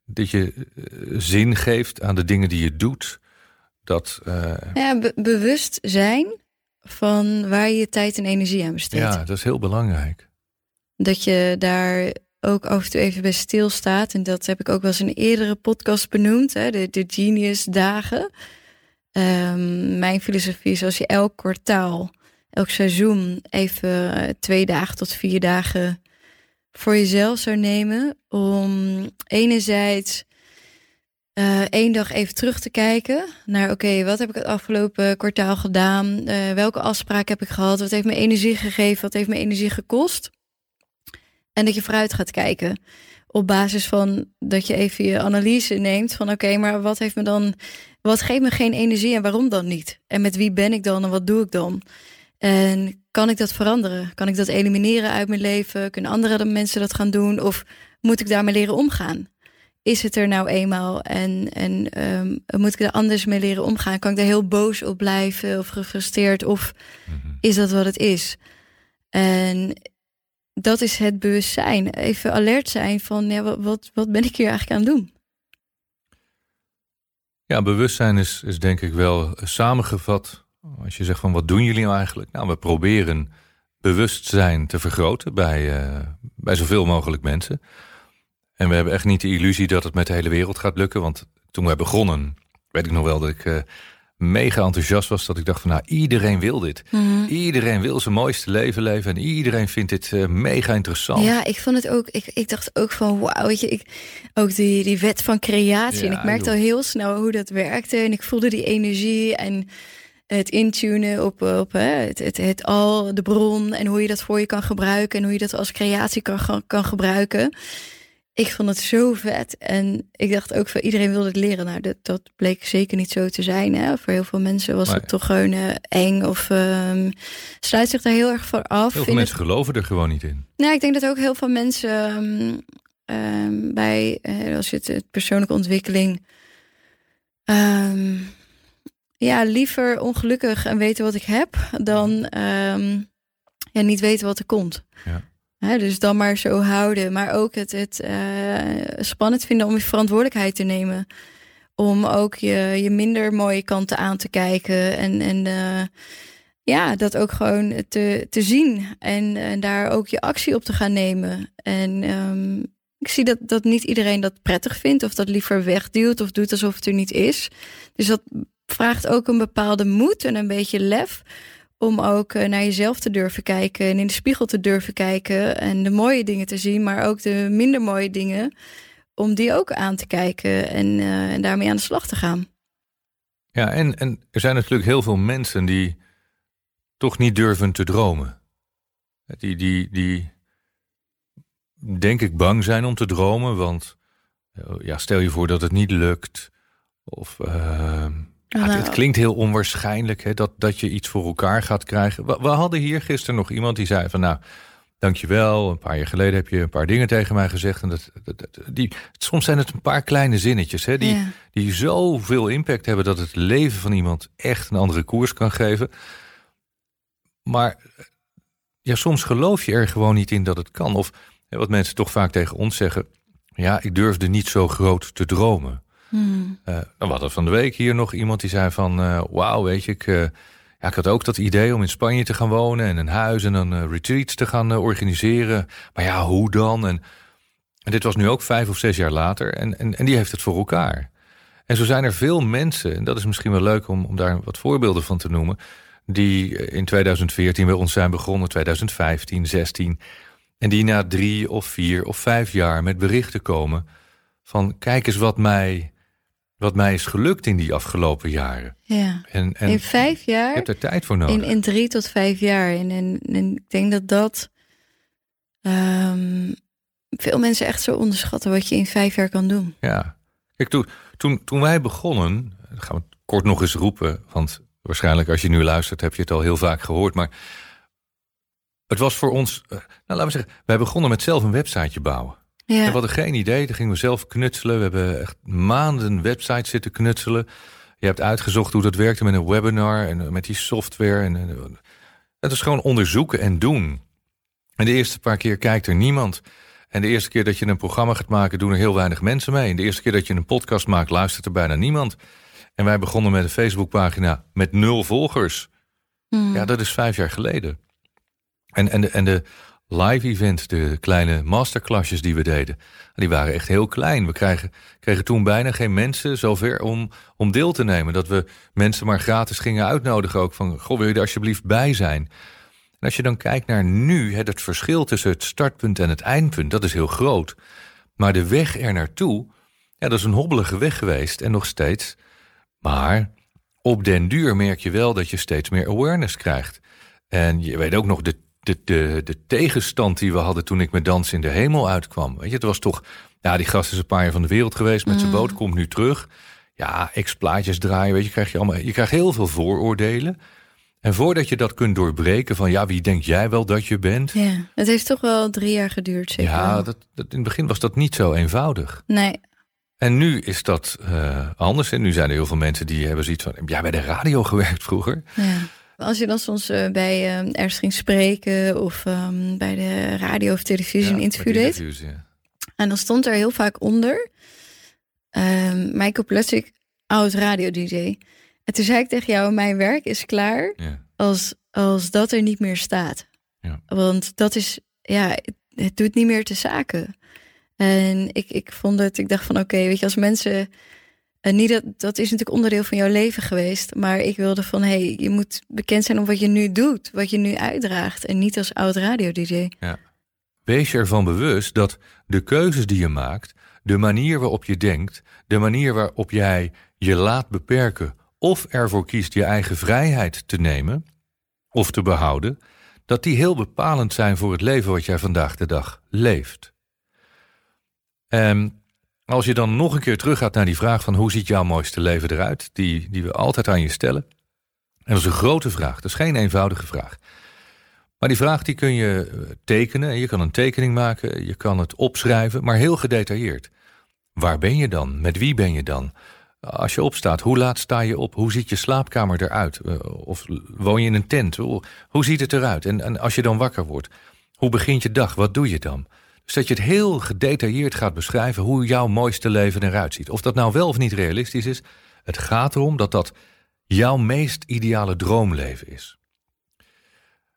dat je uh, zin geeft aan de dingen die je doet. Dat, uh... ja, be bewust zijn van waar je je tijd en energie aan besteedt. Ja, dat is heel belangrijk dat je daar ook af en toe even bij stilstaat. En dat heb ik ook wel eens in een eerdere podcast benoemd, hè, de, de Genius Dagen. Um, mijn filosofie is als je elk kwartaal, elk seizoen even twee dagen tot vier dagen voor jezelf zou nemen. Om enerzijds uh, één dag even terug te kijken naar oké, wat heb ik het afgelopen kwartaal gedaan? Uh, welke afspraken heb ik gehad? Wat heeft me energie gegeven? Wat heeft me energie gekost? En dat je vooruit gaat kijken. Op basis van dat je even je analyse neemt van oké, maar wat heeft me dan, wat geeft me geen energie en waarom dan niet? En met wie ben ik dan en wat doe ik dan? En kan ik dat veranderen? Kan ik dat elimineren uit mijn leven? Kunnen andere mensen dat gaan doen? Of moet ik daarmee leren omgaan? Is het er nou eenmaal en, en um, moet ik er anders mee leren omgaan? Kan ik daar heel boos op blijven of gefrustreerd? Of mhm. is dat wat het is? En dat is het bewustzijn. Even alert zijn van ja, wat, wat ben ik hier eigenlijk aan het doen? Ja, bewustzijn is, is denk ik wel samengevat. Als je zegt van wat doen jullie nou eigenlijk? Nou, we proberen bewustzijn te vergroten bij, uh, bij zoveel mogelijk mensen. En we hebben echt niet de illusie dat het met de hele wereld gaat lukken. Want toen we begonnen, weet ik nog wel dat ik uh, mega enthousiast was. Dat ik dacht van nou, iedereen wil dit. Mhm. Iedereen wil zijn mooiste leven leven. En iedereen vindt dit uh, mega interessant. Ja, ik vond het ook. Ik, ik dacht ook van wauw, weet je, ik, ook die, die wet van creatie. en ik merkte al heel snel hoe dat werkte. En ik voelde die energie en het intunen op, op hè, het, het, het al, de bron. En hoe je dat voor je kan gebruiken. En hoe je dat als creatie kan, kan gebruiken ik vond het zo vet. En ik dacht ook van iedereen wilde het leren. Nou, dat, dat bleek zeker niet zo te zijn. Hè. Voor heel veel mensen was het toch gewoon uh, eng of um, sluit zich daar heel erg voor af. Heel veel mensen geloven er gewoon niet in. Nou, ik denk dat ook heel veel mensen um, bij, uh, als je het, het persoonlijke ontwikkeling. ja, liever ongelukkig en weten wat ik heb dan ehm, ja, niet weten wat er komt. Ja. Dus dan maar zo houden. Maar ook het, het uh, spannend vinden om je verantwoordelijkheid te nemen. Om ook je, je minder mooie kanten aan te kijken. En, en uh, ja, dat ook gewoon te, te zien. En, en daar ook je actie op te gaan nemen. En um, ik zie dat, dat niet iedereen dat prettig vindt. Of dat liever wegduwt of doet alsof het er niet is. Dus dat vraagt ook een bepaalde moed en een beetje lef om ook eh, naar jezelf te durven kijken en in de spiegel te durven kijken en de mooie dingen te zien, maar ook de minder mooie dingen, om die ook aan te kijken en, en daarmee aan de slag te gaan. Ja, en, en er zijn natuurlijk heel veel mensen die toch niet durven te dromen. Die, die, die denk ik bang zijn om te dromen, want eh, ja, stel je voor dat het niet lukt. Of uh, ja, het, klinkt heel onwaarschijnlijk hè, dat, dat je iets voor elkaar gaat krijgen. We, we, hadden hier gisteren nog iemand die zei van nou, dankjewel. Een paar jaar geleden heb je een paar dingen tegen mij gezegd. En dat, die, soms zijn het een paar kleine zinnetjes hè, die, ja. die zoveel impact hebben dat het leven van iemand echt een andere koers kan geven. Maar ja, soms geloof je er gewoon niet in dat het kan. Of wat mensen toch vaak tegen ons zeggen. Ja, ik durfde niet zo groot te dromen. Hmm. Uh, we hadden van de week hier nog iemand die zei van... Uh, wauw, weet je, ik, uh, ja, ik had ook dat idee om in Spanje te gaan wonen... en een huis en een retreats te gaan organiseren. Maar ja, hoe dan? En, en, dit was nu ook vijf of zes jaar later. En, en, en die heeft het voor elkaar. En zo zijn er veel mensen, en dat is misschien wel leuk om, om daar wat voorbeelden van te noemen... die in 2014 bij ons zijn begonnen, 2015, 16... en die na drie of vier of vijf jaar met berichten komen... van kijk eens wat mij wat mij is gelukt in die afgelopen jaren. Ja. En, en in vijf jaar. Je hebt er tijd voor nodig. In, in drie tot vijf jaar. En, en, en ik denk dat dat um, veel mensen echt zo onderschatten wat je in vijf jaar kan doen. Ja. Kijk, toen, toen, toen wij begonnen, gaan we kort nog eens roepen, want waarschijnlijk als je nu luistert heb je het al heel vaak gehoord, maar het was voor ons, eh, nou laten we zeggen, wij begonnen met zelf een websiteje bouwen. Ja. we hadden geen idee. Daar gingen we zelf knutselen. We hebben echt maanden websites zitten knutselen. Je hebt uitgezocht hoe dat werkte met een webinar en met die software. En, het is gewoon onderzoeken en doen. En de eerste paar keer kijkt er niemand. En de eerste keer dat je een programma gaat maken, doen er heel weinig mensen mee. En de eerste keer dat je een podcast maakt, luistert er bijna niemand. En wij begonnen met een Facebookpagina met nul volgers. Hmm. Ja, dat is vijf jaar geleden. En, en, de, en de live event, de kleine masterclasses die we deden, die waren echt heel klein. We kregen, kregen toen bijna geen mensen zover om, om deel te nemen. Dat we mensen maar gratis gingen uitnodigen ook van, goh, wil je er alsjeblieft bij zijn? En als je dan kijkt naar nu, het verschil tussen het startpunt en het eindpunt, dat is heel groot. Maar de weg er naartoe, ja, dat is een hobbelige weg geweest en nog steeds. Maar op den duur merk je wel dat je steeds meer awareness krijgt. En je weet ook nog de de, de, de tegenstand die we hadden toen ik met Dans in de Hemel uitkwam. Weet je, het was toch, ja, die gast is een paar jaar van de wereld geweest met zijn mm. boot, komt nu terug. Ja, ex-plaatjes draaien, weet je, krijg je allemaal, je krijgt heel veel vooroordelen. En voordat je dat kunt doorbreken van, ja, wie denk jij wel dat je bent? Ja, het heeft toch wel drie jaar geduurd, zeker? Ja, dat, dat, in het begin was dat niet zo eenvoudig. Nee. En nu is dat uh, anders. En nu zijn er heel veel mensen die hebben zoiets van, ja, bij de radio gewerkt vroeger. Ja. Als je dan soms uh, bij ergens ging spreken of um, bij de radio of televisie een interview deed. Ja. En dan stond er heel vaak onder um, Michael Plutzig, oud radio-dj. En toen zei ik tegen jou, mijn werk is klaar ja. als, als dat er niet meer staat. Want dat is, ja, het, het doet niet meer te zaken. En ik, ik vond het, ik dacht van oké, okay, weet je, als mensen en niet dat, dat is natuurlijk onderdeel van jouw leven geweest. Maar ik wilde van, hey, je moet bekend zijn om wat je nu doet. Wat je nu uitdraagt. En niet als oud radio-dj. Ja. Wees je ervan bewust dat de keuzes die je maakt... de manier waarop je denkt... de manier waarop jij je laat beperken... of ervoor kiest je eigen vrijheid te nemen... of te behouden... dat die heel bepalend zijn voor het leven wat jij vandaag de dag leeft. En als je dan nog een keer teruggaat naar die vraag van hoe ziet jouw mooiste leven eruit, die, die we altijd aan je stellen. En dat is een grote vraag, dat is geen eenvoudige vraag. Maar die vraag die kun je eh, tekenen, je kan een tekening maken, je kan het opschrijven, maar heel gedetailleerd. Waar ben je dan? Met wie ben je dan? Als je opstaat, hoe laat sta je op? Hoe ziet je slaapkamer eruit? Eh, of woon je in een tent? Hoe ziet het eruit? En, en als je dan wakker wordt, hoe begint je dag? Wat doe je dan? Dus dat je het heel gedetailleerd gaat beschrijven hoe jouw mooiste leven eruit ziet. Of dat nou wel of niet realistisch is, het gaat erom dat dat jouw meest ideale droomleven is.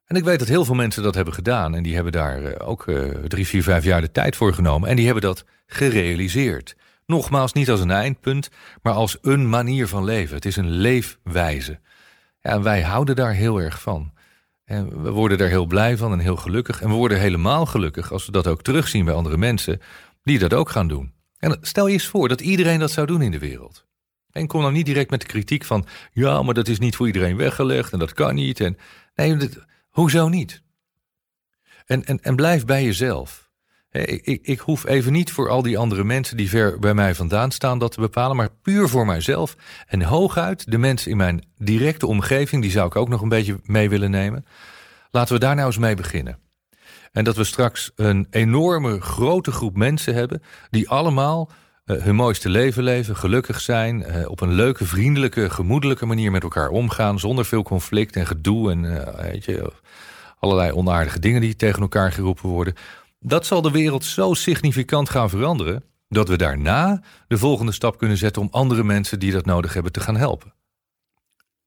En ik weet dat heel veel mensen dat hebben gedaan. En die hebben daar eh, ook uh, drie, vier, vijf jaar de tijd voor genomen. En die hebben dat gerealiseerd. Nogmaals, niet als een eindpunt, maar als een manier van leven. Het is een leefwijze. En wij houden daar heel erg van. En we worden daar heel blij van en heel gelukkig. En we worden helemaal gelukkig als we dat ook terugzien bij andere mensen die dat ook gaan doen. En stel je eens voor dat iedereen dat zou doen in de wereld. En kom dan niet direct met de kritiek van... ja, maar dat is niet voor iedereen weggelegd en dat kan niet. En, nee, hoezo niet? En, en, en blijf bij jezelf. Ik, ik, ik, hoef even niet voor al die andere mensen die ver bij mij vandaan staan dat te bepalen, maar puur voor mijzelf. En hooguit de mensen in mijn directe omgeving, die zou ik ook nog een beetje mee willen nemen. Laten we daar nou eens mee beginnen. En dat we straks een enorme grote groep mensen hebben die allemaal uh, hun mooiste leven leven, gelukkig zijn, uh, op een leuke, vriendelijke, gemoedelijke manier met elkaar omgaan, zonder veel conflict en gedoe en uh, weet je, allerlei onaardige dingen die tegen elkaar geroepen worden. Dat zal de wereld zo significant gaan veranderen dat we daarna de volgende stap kunnen zetten om andere mensen die dat nodig hebben te gaan helpen.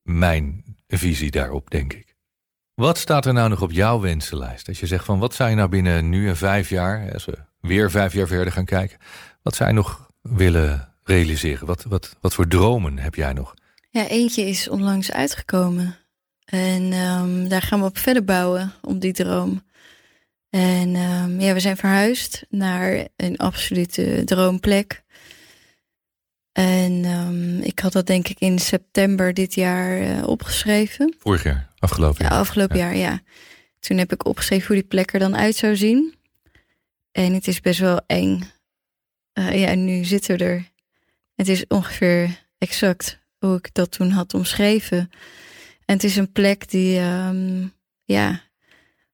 Mijn visie daarop, denk ik. Wat staat er nou nog op jouw wensenlijst? Als je zegt van wat zou je nou binnen nu en vijf jaar, als we weer vijf jaar verder gaan kijken, wat zou je nog willen realiseren? Wat, wat, wat voor dromen heb jij nog? Ja, eentje is onlangs uitgekomen. En um, daar gaan we op verder bouwen, op die droom. En um, ja, we zijn verhuisd naar een absolute droomplek. En um, ik had dat denk ik in september dit jaar uh, opgeschreven. Vorig jaar, afgelopen jaar. Ja, afgelopen jaar, ja. Toen heb ik opgeschreven hoe die plek er dan uit zou zien. En het is best wel eng. Uh, ja, en nu zitten we er. Het is ongeveer exact hoe ik dat toen had omschreven. En het is een plek die, um, ja,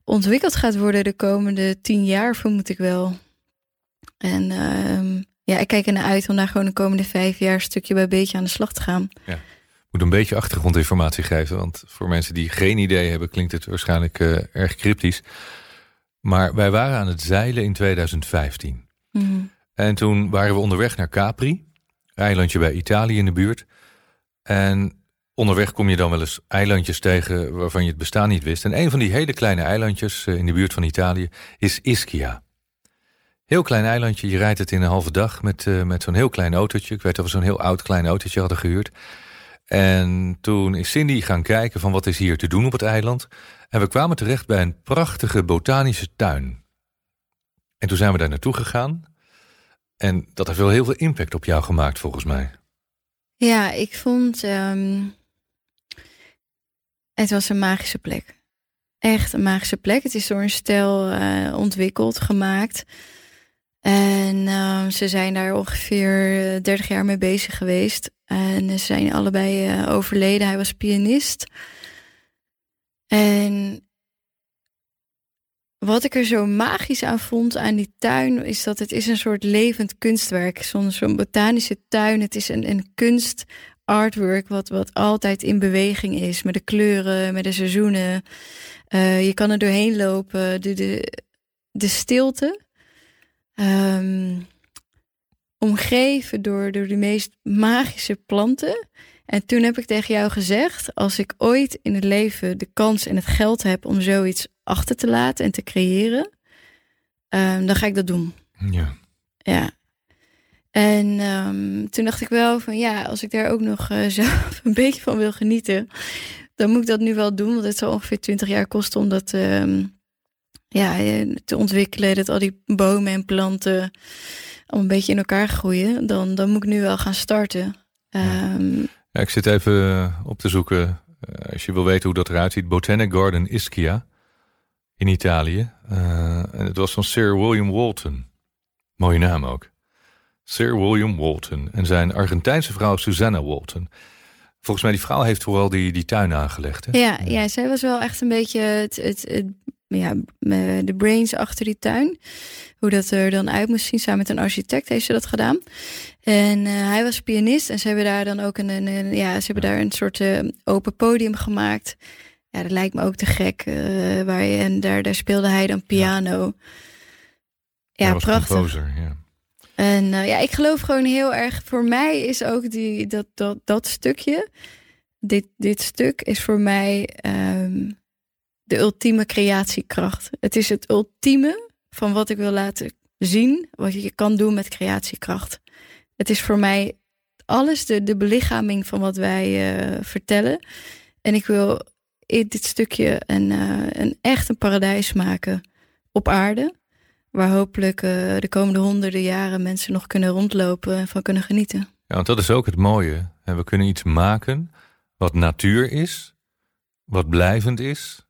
ontwikkeld gaat worden de komende tien jaar, vermoed ik wel. En um, ja, ik kijk er naar uit om daar gewoon de komende vijf jaar stukje bij beetje aan de slag te gaan. Ja. Moet een beetje achtergrondinformatie geven, want voor mensen die geen idee hebben, klinkt het waarschijnlijk uh, erg cryptisch. Maar wij waren aan het zeilen in 2015. Mm -hmm. En toen waren we onderweg naar Capri, eilandje bij Italië in de buurt. En Onderweg kom je dan wel eens eilandjes tegen waarvan je het bestaan niet wist. En een van die hele kleine eilandjes eh, in de buurt van Italië is Ischia. Heel klein eilandje, je rijdt het in een halve dag met, uh, met zo'n heel klein autootje. Ik weet dat we zo'n heel oud klein autootje hadden gehuurd. En toen is Cindy gaan kijken van wat is hier te doen op het eiland. En we kwamen terecht bij een prachtige botanische tuin. En toen zijn we daar naartoe gegaan. En dat heeft wel heel veel impact op jou gemaakt volgens mij. Ja, ik vond um, het was een magische plek. Echt een magische plek. Het is door een stel uh, ontwikkeld, gemaakt. En uh, ze zijn daar ongeveer 30 jaar mee bezig geweest. En ze zijn allebei uh, overleden. Hij was pianist. En wat ik er zo magisch aan vond aan die tuin, is dat het is een soort levend kunstwerk. Zo'n zo botanische tuin. Het is een, een kunst artwork wat, wat altijd in beweging is. Met de kleuren, met de seizoenen. Uh, je kan er doorheen lopen. De, de, de stilte. Um, omgeven door, door de meest magische planten. En toen heb ik tegen jou gezegd: als ik ooit in het leven de kans en het geld heb om zoiets achter te laten en te creëren, um, dan ga ik dat doen. Ja. Ja. En um, toen dacht ik wel van ja, als ik daar ook nog uh, zelf een beetje van wil genieten, dan moet ik dat nu wel doen. Want het zal ongeveer 20 jaar kosten om dat um, ja, eh, te ontwikkelen. Dat al die bomen en planten al een beetje in elkaar groeien. Dan, dan moet ik nu wel gaan starten. Um, ja, ik zit even eh, op te zoeken. Als je wil weten hoe dat eruit ziet. Botanic Garden Ischia in Italië. Uh, en het was van Sir William Walton. Mooie naam ook. Sir William Walton en zijn Argentijnse vrouw Susanna Walton. Volgens mij die vrouw heeft vooral die, die tuin aangelegd. Hè? Ja, ja, zij was wel echt een beetje het, het, het ja, de brains achter die tuin. Hoe dat er dan uit moest zien. Samen met een architect heeft ze dat gedaan. En hij was pianist en ze hebben daar dan ook een, een, ja, ze hebben daar een soort open podium gemaakt. Ja, dat lijkt me ook te gek. waar je, en daar, daar speelde hij dan piano. Ja, ja prachtig. Composer, ja. En ja, ik geloof gewoon heel erg. Voor mij is ook die, dat, dat, dat stukje dit, dit stuk is voor mij ehm, de ultieme creatiekracht. Het is het ultieme van wat ik wil laten zien, wat je kan doen met creatiekracht. Het is voor mij alles de, de belichaming van wat wij uh, vertellen. En ik wil dit stukje een, uh, een echt een paradijs maken op aarde. Waar hopelijk uh, de komende honderden jaren mensen nog kunnen rondlopen en van kunnen genieten. Ja, want dat is ook het mooie. We kunnen iets maken wat natuur is, wat blijvend is.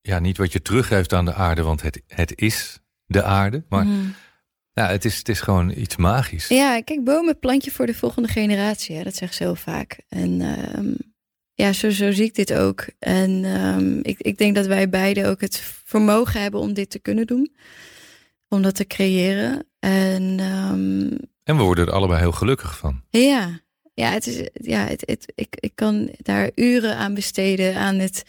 Ja, niet wat je teruggeeft aan de aarde, want het, het is de aarde. Maar mm. ja, het, is, het is gewoon iets magisch. Ja, kijk, bomen plant je voor de volgende generatie. Hè? Dat zegt ze heel vaak. En um, ja, zo, zo zie ik dit ook. En um, ik, ik denk dat wij beiden ook het vermogen hebben om dit te kunnen doen. Om dat te creëren. En, um, en we worden er allebei heel gelukkig van. Ja, ja, het is, ja het, het, ik, ik kan daar uren aan besteden. Aan het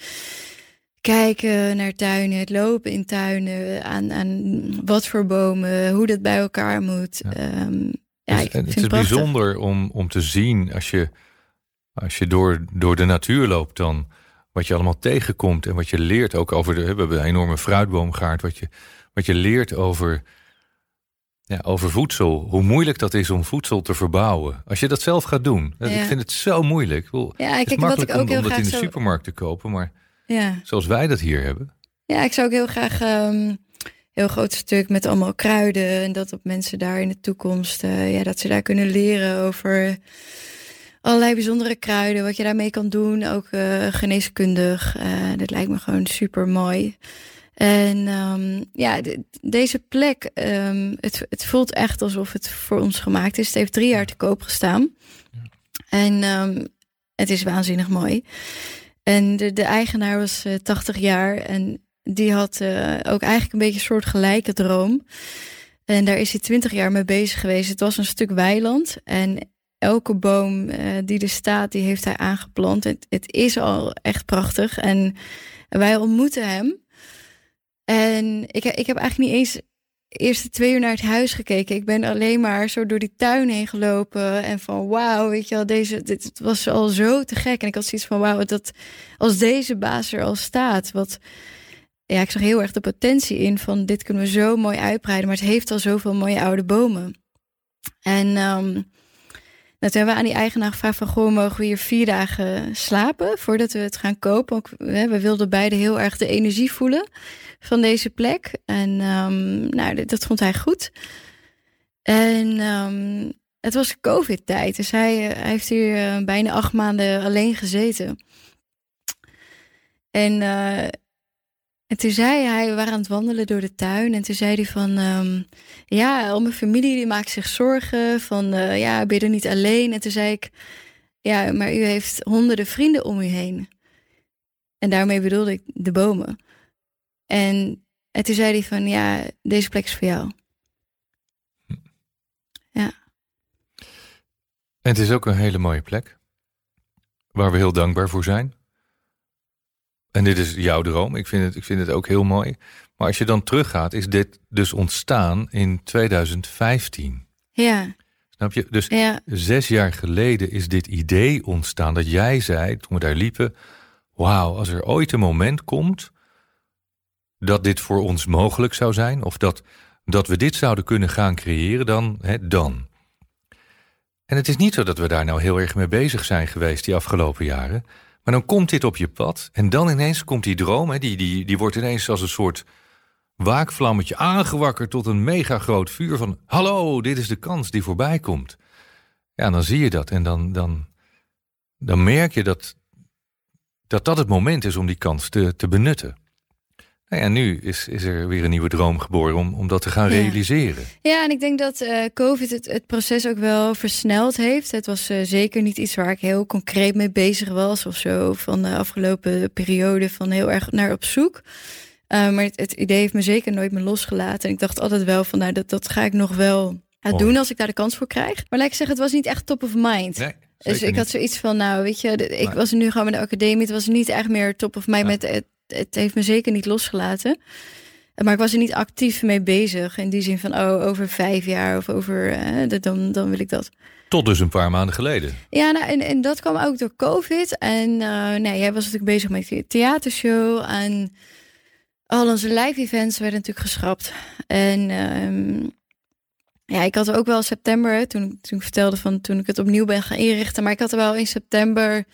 kijken naar tuinen, het lopen in tuinen. Aan, aan wat voor bomen, hoe dat bij elkaar moet. Ja. Ehm, ja, het, het is bijzonder om, om te zien als je, als je door, door de natuur loopt dan wat je allemaal tegenkomt en wat je leert ook over de we hebben een enorme fruitboomgaard wat je wat je leert over ja, over voedsel. Hoe moeilijk dat is om voedsel te verbouwen. Als je dat zelf gaat doen. Ik vind het zo moeilijk. Ja, het is makkelijk om, om dat in de supermarkt te kopen. Maar ja. zoals wij dat hier hebben. Ja, ik zou ook heel graag um, heel groot stuk met allemaal kruiden. En dat op mensen daar in de toekomst, uh, ja, dat ze daar kunnen leren over allerlei bijzondere kruiden. Wat je daarmee kan doen. Ook uh, geneeskundig. Uh, dat lijkt me gewoon super mooi. En um, ja, deze plek, um, het, het voelt echt alsof het voor ons gemaakt is. Het heeft drie jaar te koop gestaan. En um, het is waanzinnig mooi. En de, de eigenaar was uh, eh, 80 jaar en die had ook eigenlijk een beetje een soort gelijke droom. En daar is hij 20 jaar mee bezig geweest. Het was een stuk weiland en elke boom uh, die er staat, die heeft hij aangeplant. Het, het is al echt prachtig. En wij ontmoeten hem en ik, ik heb eigenlijk niet eens eerste twee uur naar het huis gekeken. Ik ben alleen maar zo door die tuin heen gelopen. En van wauw, weet je wel, deze, dit was al zo te gek. En ik had zoiets van wauw, dat als deze baas er al staat, wat ja, ik zag heel erg de potentie in van dit kunnen we zo mooi uitbreiden, maar het heeft al zoveel mooie oude bomen. En um, dat hebben we aan die eigenaar gevraagd van... goh, mogen we hier vier dagen slapen voordat we het gaan kopen? Ook, we wilden beide heel erg de energie voelen van deze plek. En um, nou, dat vond hij goed. En um, het was covid-tijd, dus hij, eh, hij heeft hier uh, bijna acht maanden alleen gezeten. En en toen zei hij, we waren aan het wandelen door de tuin. En toen zei hij van, um, ja, al mijn familie die maakt zich zorgen. Van, uh, ja, ben je er niet alleen? En toen zei ik, ja, maar u heeft honderden vrienden om u heen. En daarmee bedoelde ik de bomen. En, en toen zei hij van, ja, deze plek is voor jou. Ja. En het is ook een hele mooie plek. Waar we heel dankbaar voor zijn. En dit is jouw droom. Ik vind, het, ik vind het ook heel mooi. Maar als je dan teruggaat, is dit dus ontstaan in 2015. Ja. Snap je? Dus zes jaar geleden is dit idee ontstaan dat jij zei, toen we daar liepen... wauw, als er ooit een moment komt dat dit voor ons mogelijk zou zijn... of dat, dat we dit zouden kunnen gaan creëren, dan, hè, dan. En het is niet zo dat we daar nou heel erg mee bezig zijn geweest die afgelopen jaren... Maar dan komt dit op je pad en dan ineens komt die droom, hè, die, die, die wordt ineens als een soort waakvlammetje aangewakkerd tot een mega groot vuur van hallo, dit is de kans die voorbij komt. Ja, dan zie je dat en dan, dan, dan merk je dat, dat dat het moment is om die kans te, te benutten. Nou ja, nu is, is er weer een nieuwe droom geboren om, om dat te gaan realiseren. Ja, en ik denk dat uh, COVID het, het proces ook wel versneld heeft. Het was uh, zeker niet iets waar ik heel concreet mee bezig was of zo. Van de afgelopen periode van heel erg naar op zoek. Uh, maar het, het, idee heeft me zeker nooit meer losgelaten. En ik dacht altijd wel van, nou, dat, dat ga ik nog wel doen als ik daar de kans voor krijg. Maar laat ik zeggen, het was niet echt top of mind. Nee. Dus ik had zoiets van, nou, weet je, ik was nu gewoon met de academie. Het was niet echt meer top of mind. Met, het, het heeft me zeker niet losgelaten. Maar ik was er niet actief mee bezig. In die zin van, oh, over vijf jaar of over, eh, dan, dan wil ik dat. Tot dus een paar maanden geleden. Ja, nou, en, en dat kwam ook door COVID. En uh, nee, jij was natuurlijk bezig met je theatershow. En al onze live events werden natuurlijk geschrapt. En um, ja, ik had ook wel september, toen, toen ik vertelde van toen ik het opnieuw ben gaan inrichten. Maar ik had er wel in september,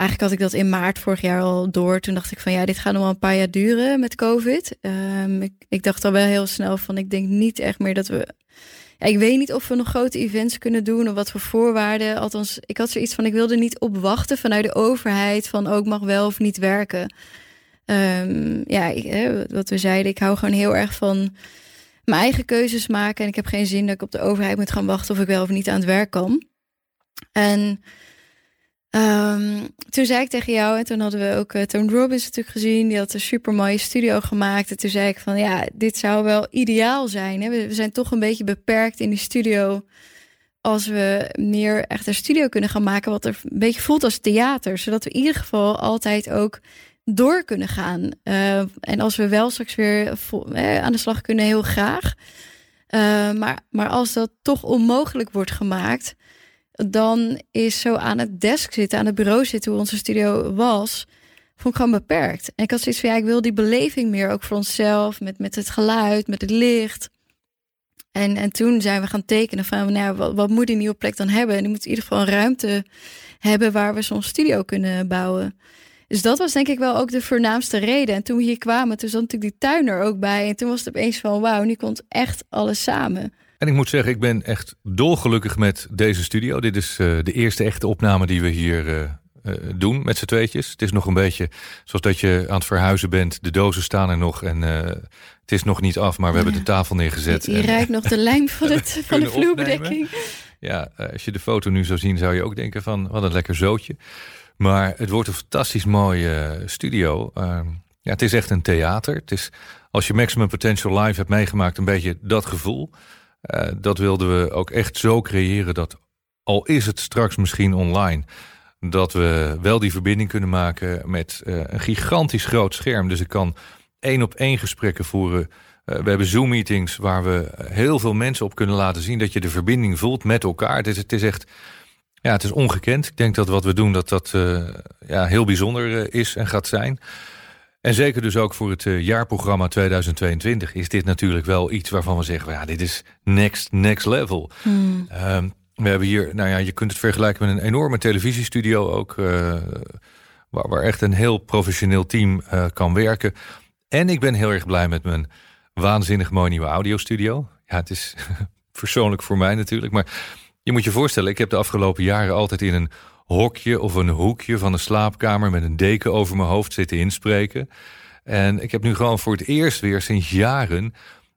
eigenlijk had ik dat in maart vorig jaar al door. Toen dacht ik van ja, dit gaat nog wel een paar jaar duren met COVID. Um, ik, ik dacht al wel heel snel van ik denk niet echt meer dat we... Ja, ik weet niet of we nog grote events kunnen doen of wat voor voorwaarden. Althans, ik had zoiets van ik wilde niet opwachten vanuit de overheid van ook mag wel of niet werken. Um, ja, ik, wat we zeiden, ik hou gewoon heel erg van mijn eigen keuzes maken. En ik heb geen zin dat ik op de overheid moet gaan wachten of ik wel of niet aan het werk kan. En um, toen zei ik tegen jou, en toen hadden we ook uh, Tony Robbins natuurlijk gezien. Die had een super mooie studio gemaakt. En toen zei ik van ja, dit zou wel ideaal zijn. Hè? We, zijn toch een beetje beperkt in die studio. Als we meer echt een studio kunnen gaan maken, wat er een beetje voelt als theater. Zodat we in ieder geval altijd ook door kunnen gaan. Uh, en als we wel straks weer uh, aan de slag kunnen, heel graag. Uh, maar, maar als dat toch onmogelijk wordt gemaakt, dan is zo aan het desk zitten, aan het bureau zitten, hoe onze studio was, vond ik gewoon beperkt. En ik had zoiets van, ja, ik wil die beleving meer, ook voor onszelf, met, met het geluid, met het licht. En, en toen zijn we gaan tekenen van, nou, wat, moet die nieuwe plek dan hebben? En die moet in ieder geval een ruimte hebben waar we zo'n studio kunnen bouwen. Dus dat was denk ik wel ook de voornaamste reden. En toen we hier kwamen, toen zat natuurlijk die tuin er ook bij. En toen was het opeens van wauw, nu komt echt alles samen. En ik moet zeggen, ik ben echt dolgelukkig met deze studio. Dit is uh, de eerste echte opname die we hier uh, uh, doen met z'n tweetjes. Het is nog een beetje zoals dat je aan het verhuizen bent. De dozen staan er nog en het is nog niet af, maar we hebben de tafel neergezet. Je, je rijdt nog de lijm van, het, van de vloerbedekking. Ja, als je de foto nu zou zien, zou je ook denken van wat een lekker zootje. Maar het wordt een fantastisch mooie eh, studio. Uh, ja, het is echt een theater. Het is, als je Maximum Potential Live hebt meegemaakt, een beetje dat gevoel. Uh, dat wilden we ook echt zo creëren dat, al is het straks misschien online, dat we wel die verbinding kunnen maken met uh, een gigantisch groot scherm. Dus ik kan één op één gesprekken voeren. we hebben Zoom-meetings waar we heel veel mensen op kunnen laten zien dat je de verbinding voelt met elkaar. Het is, het is echt ja, het is ongekend. Ik denk dat wat we doen, dat dat ja, heel bijzonder is en gaat zijn. En zeker dus ook voor het uh, jaarprogramma 2022 is dit natuurlijk wel iets waarvan we zeggen, ja, dit is next, next level. Hmm. Um, we hebben hier, nou ja, je kunt het vergelijken met een enorme televisiestudio ook, waar, waar, echt een heel professioneel team kan werken. En ik ben heel erg blij met mijn waanzinnig mooie nieuwe audiostudio. Ja, het is persoonlijk voor mij natuurlijk, maar je moet je voorstellen, ik heb de afgelopen jaren altijd in een hokje of een hoekje van de slaapkamer met een deken over mijn hoofd zitten inspreken. En ik heb nu gewoon voor het eerst weer sinds jaren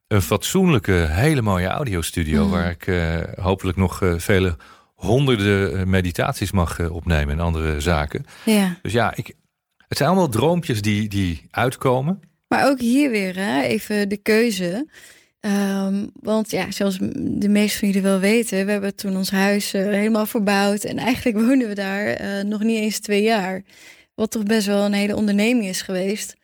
een fatsoenlijke, hele mooie audiostudio. Mm. Waar ik uh, hopelijk nog uh, vele honderden eh, meditaties mag opnemen en andere zaken. Ja. Dus ja, ik, het zijn allemaal droompjes die, die uitkomen. Maar ook hier weer, hè, even de keuze. Um, want ja, zoals de meesten van jullie wel weten, we hebben toen ons huis uh, helemaal verbouwd. En eigenlijk woonden we daar uh, nog niet eens twee jaar. Wat toch best wel een hele onderneming is geweest.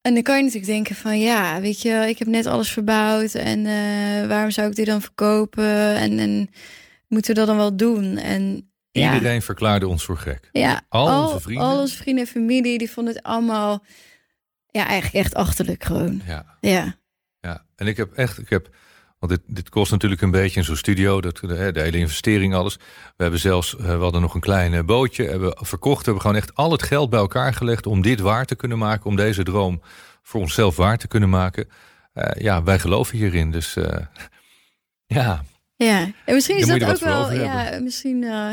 En dan kan je natuurlijk denken van ja, weet je, ik heb net alles verbouwd. En uh, waarom zou ik dit dan verkopen? En, en moeten we dat dan wel doen? En Iedereen ja. verklaarde ons voor gek. Ja, al, al, onze vrienden. Al onze vrienden en familie, die vonden het allemaal ja, eigenlijk echt achterlijk gewoon. Ja. ja. Ja, en ik heb echt, ik heb, want dit, dit kost natuurlijk een beetje in zo'n studio, dat, de, de, hele investering, alles. We hebben zelfs, eh, we hadden nog een klein eh, bootje, hebben verkocht, hebben gewoon echt al het geld bij elkaar gelegd om dit waar te kunnen maken, om deze droom voor onszelf waar te kunnen maken. Uh, ja, wij geloven hierin, dus uh, ja. Ja, en misschien is dat ook wel, ja, misschien uh,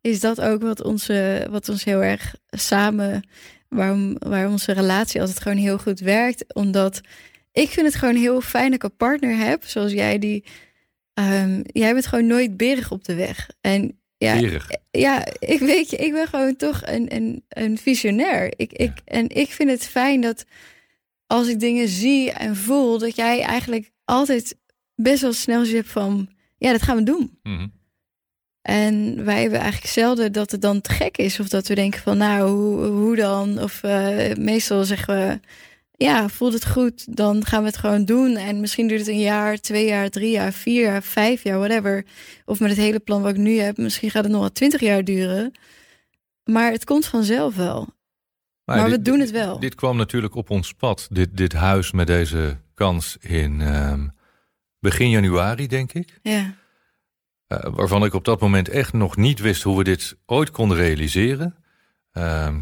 is dat ook wat, onze, wat ons heel erg samen waarom, waarom onze relatie altijd gewoon heel goed werkt. Omdat ik vind het gewoon heel fijn dat ik een partner heb, zoals jij, die. Um, jij bent gewoon nooit berig op de weg. En ja, Berig. ja, ik weet je, ik ben gewoon toch een, een, een visionair. Ik, ik, en ik vind het fijn dat als ik dingen zie en voel, dat jij eigenlijk altijd best wel snel zit van, ja, dat gaan we doen. Mhm. En wij hebben eigenlijk zelden dat het dan te gek is. Of dat we denken van, nou, hoe, hoe dan? Of eh, meestal zeggen we, ja, voelt het goed, dan gaan we het gewoon doen. En misschien duurt het een jaar, twee jaar, drie jaar, vier jaar, vijf jaar, whatever. Of met het hele plan wat ik nu heb, misschien gaat het nog wel twintig jaar duren. Maar het komt vanzelf wel. Maar, we dit- doen het wel. Dit kwam natuurlijk op ons pad, dit, dit huis met deze kans in ehm, begin januari, denk ik. Ja, Eh, waarvan ik op dat moment echt nog niet wist hoe we dit ooit konden realiseren. Ehm,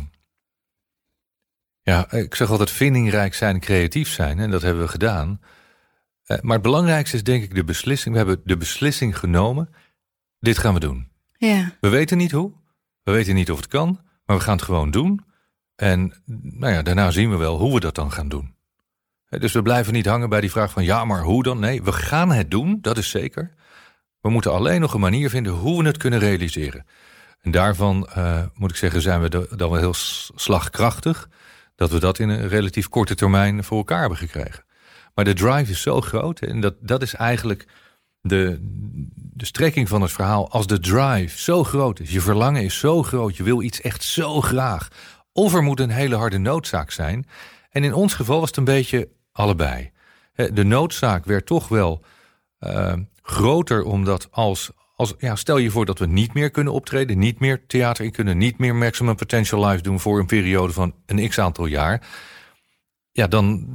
ja, ik zeg altijd vindingrijk zijn creatief zijn. En dat hebben we gedaan. Eh, maar het belangrijkste is denk ik de beslissing. We hebben de beslissing genomen. Dit gaan we doen. ja, We weten niet hoe. We weten niet of het kan. Maar we gaan het gewoon doen. En nou ja, daarna zien we wel hoe we dat dan gaan doen. Dus we blijven niet hangen bij die vraag van ja, maar hoe dan? Nee, we gaan het doen, dat is zeker. We moeten alleen nog een manier vinden hoe we het kunnen realiseren. En daarvan eh, moet ik zeggen, zijn we dan wel heel slagkrachtig. Dat we dat in een relatief korte termijn voor elkaar hebben gekregen. Maar de drive is zo groot. En dat, dat is eigenlijk de, de strekking van het verhaal. Als de drive zo groot is, je verlangen is zo groot, je wil iets echt zo graag. Of er moet een hele harde noodzaak zijn. En in ons geval was het een beetje allebei. De noodzaak werd toch wel eh, groter, omdat als, als ja, stel je voor dat we niet meer kunnen optreden, niet meer theater in kunnen, niet meer Maximum Potential Live doen voor een periode van een x aantal jaar. Ja, dan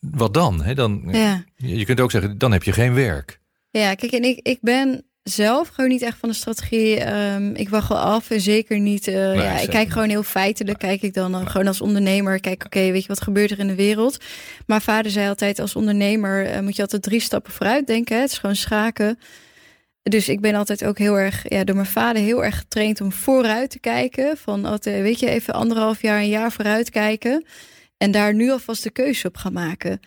wat dan? Hè? dan ja. je kunt ook zeggen, dan heb je geen werk. Ja, kijk, en ik, ik ben zelf gewoon niet echt van de strategie. Ehm, ik wacht wel af en zeker niet. eh, ja, ik kijk gewoon heel feitelijk. Kijk ik dan eh, gewoon als ondernemer. Kijk, oké, weet je wat gebeurt er in de wereld? Maar vader zei altijd: als ondernemer eh, moet je altijd drie stappen vooruit denken. Hè? Het is gewoon schaken. Dus ik ben altijd ook heel erg, ja, door mijn vader heel erg getraind om vooruit te kijken. Van altijd, weet je, even anderhalf jaar, een jaar vooruit kijken. En daar nu alvast de keuze op gaan maken.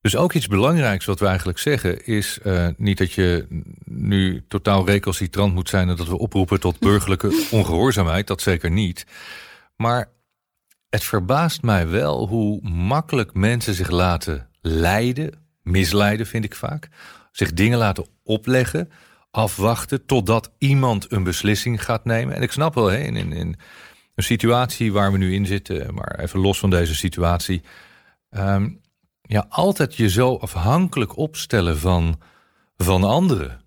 Dus ook iets belangrijks wat we eigenlijk zeggen is eh, niet dat je nu totaal recalcitrant moet zijn en dat we oproepen tot burgerlijke ongehoorzaamheid, dat zeker niet. Maar het verbaast mij wel hoe makkelijk mensen zich laten leiden, misleiden vind ik vaak, zich dingen laten opleggen, afwachten totdat iemand een beslissing gaat nemen. En ik snap wel, hè, in, in, in een situatie waar we nu in zitten, maar even los van deze situatie. ehm, ja, altijd je zo afhankelijk opstellen van, van anderen.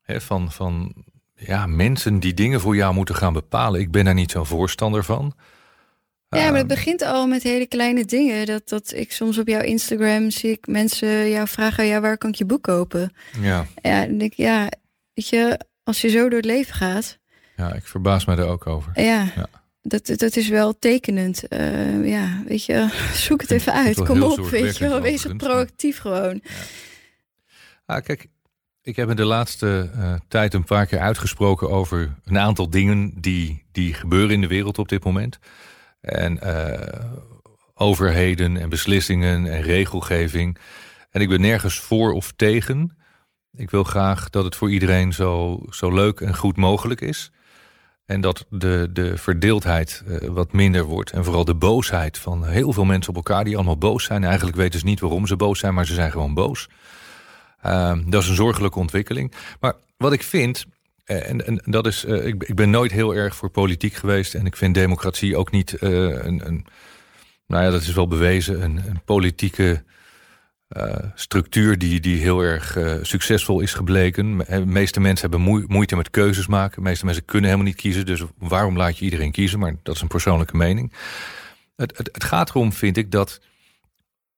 Hè, van, van ja, mensen die dingen voor jou moeten gaan bepalen. Ik ben daar niet zo'n voorstander van. Ja, maar het Ehm, begint al met hele kleine dingen. Dat, dat ik soms op jouw Instagram zie ik mensen jou vragen: ja, waar kan ik je boek kopen? ja, Ja, denk ik, ja, weet je, als je zo door het leven gaat, ja, ik verbaas me daar ook over. ja, Ja. Dat, dat is wel tekenend. Eh, ja, weet je, zoek het even uit. Kom op, weet je wel. Wees maar- proactief gewoon. Ah, kijk, ik heb me de laatste eh, tijd een paar keer uitgesproken over een aantal dingen die, die gebeuren in de wereld op dit moment. En eh, overheden en beslissingen en regelgeving. En ik ben nergens voor of tegen. Ik wil graag dat het voor iedereen zo, zo leuk en goed mogelijk is. En dat de, de verdeeldheid eh, wat minder wordt. En vooral de boosheid van heel veel mensen op elkaar die allemaal boos zijn. Eigenlijk weten ze niet waarom ze boos zijn, maar ze zijn gewoon boos. Uh, dat is een zorgelijke ontwikkeling. Maar wat ik vind, uh, en, en, dat is, uh, ik, ik, ben nooit heel erg voor politiek geweest. En ik vind democratie ook niet een, een, nou ja, dat is wel bewezen, een, een politieke uh, structuur die, die heel erg uh, succesvol is gebleken. De meeste mensen hebben moe moeite met keuzes maken. De meeste mensen kunnen helemaal niet kiezen. Dus waarom laat je iedereen kiezen? Maar dat is een persoonlijke mening. Het, het, het gaat erom, vind ik, dat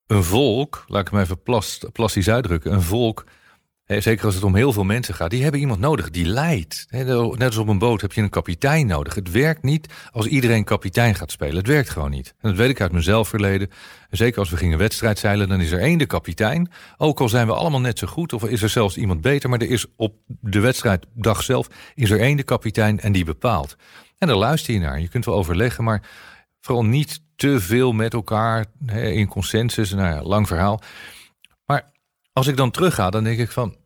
een volk, laat ik hem even plas, plastisch uitdrukken, een volk, zeker als het om heel veel mensen gaat, die hebben iemand nodig die leidt. Net als op een boot heb je een kapitein nodig. Het werkt niet als iedereen kapitein gaat spelen. Het werkt gewoon niet. En dat weet ik uit mezelf verleden. En zeker als we gingen wedstrijd zeilen, dan is er één de kapitein. Ook al zijn we allemaal net zo goed, of is er zelfs iemand beter, maar er is op de wedstrijddag zelf is er één de kapitein en die bepaalt. En daar luister je naar. Je kunt wel overleggen, maar vooral niet te veel met elkaar in consensus. Nou ja, lang verhaal. Als ik dan terugga, dan denk ik van...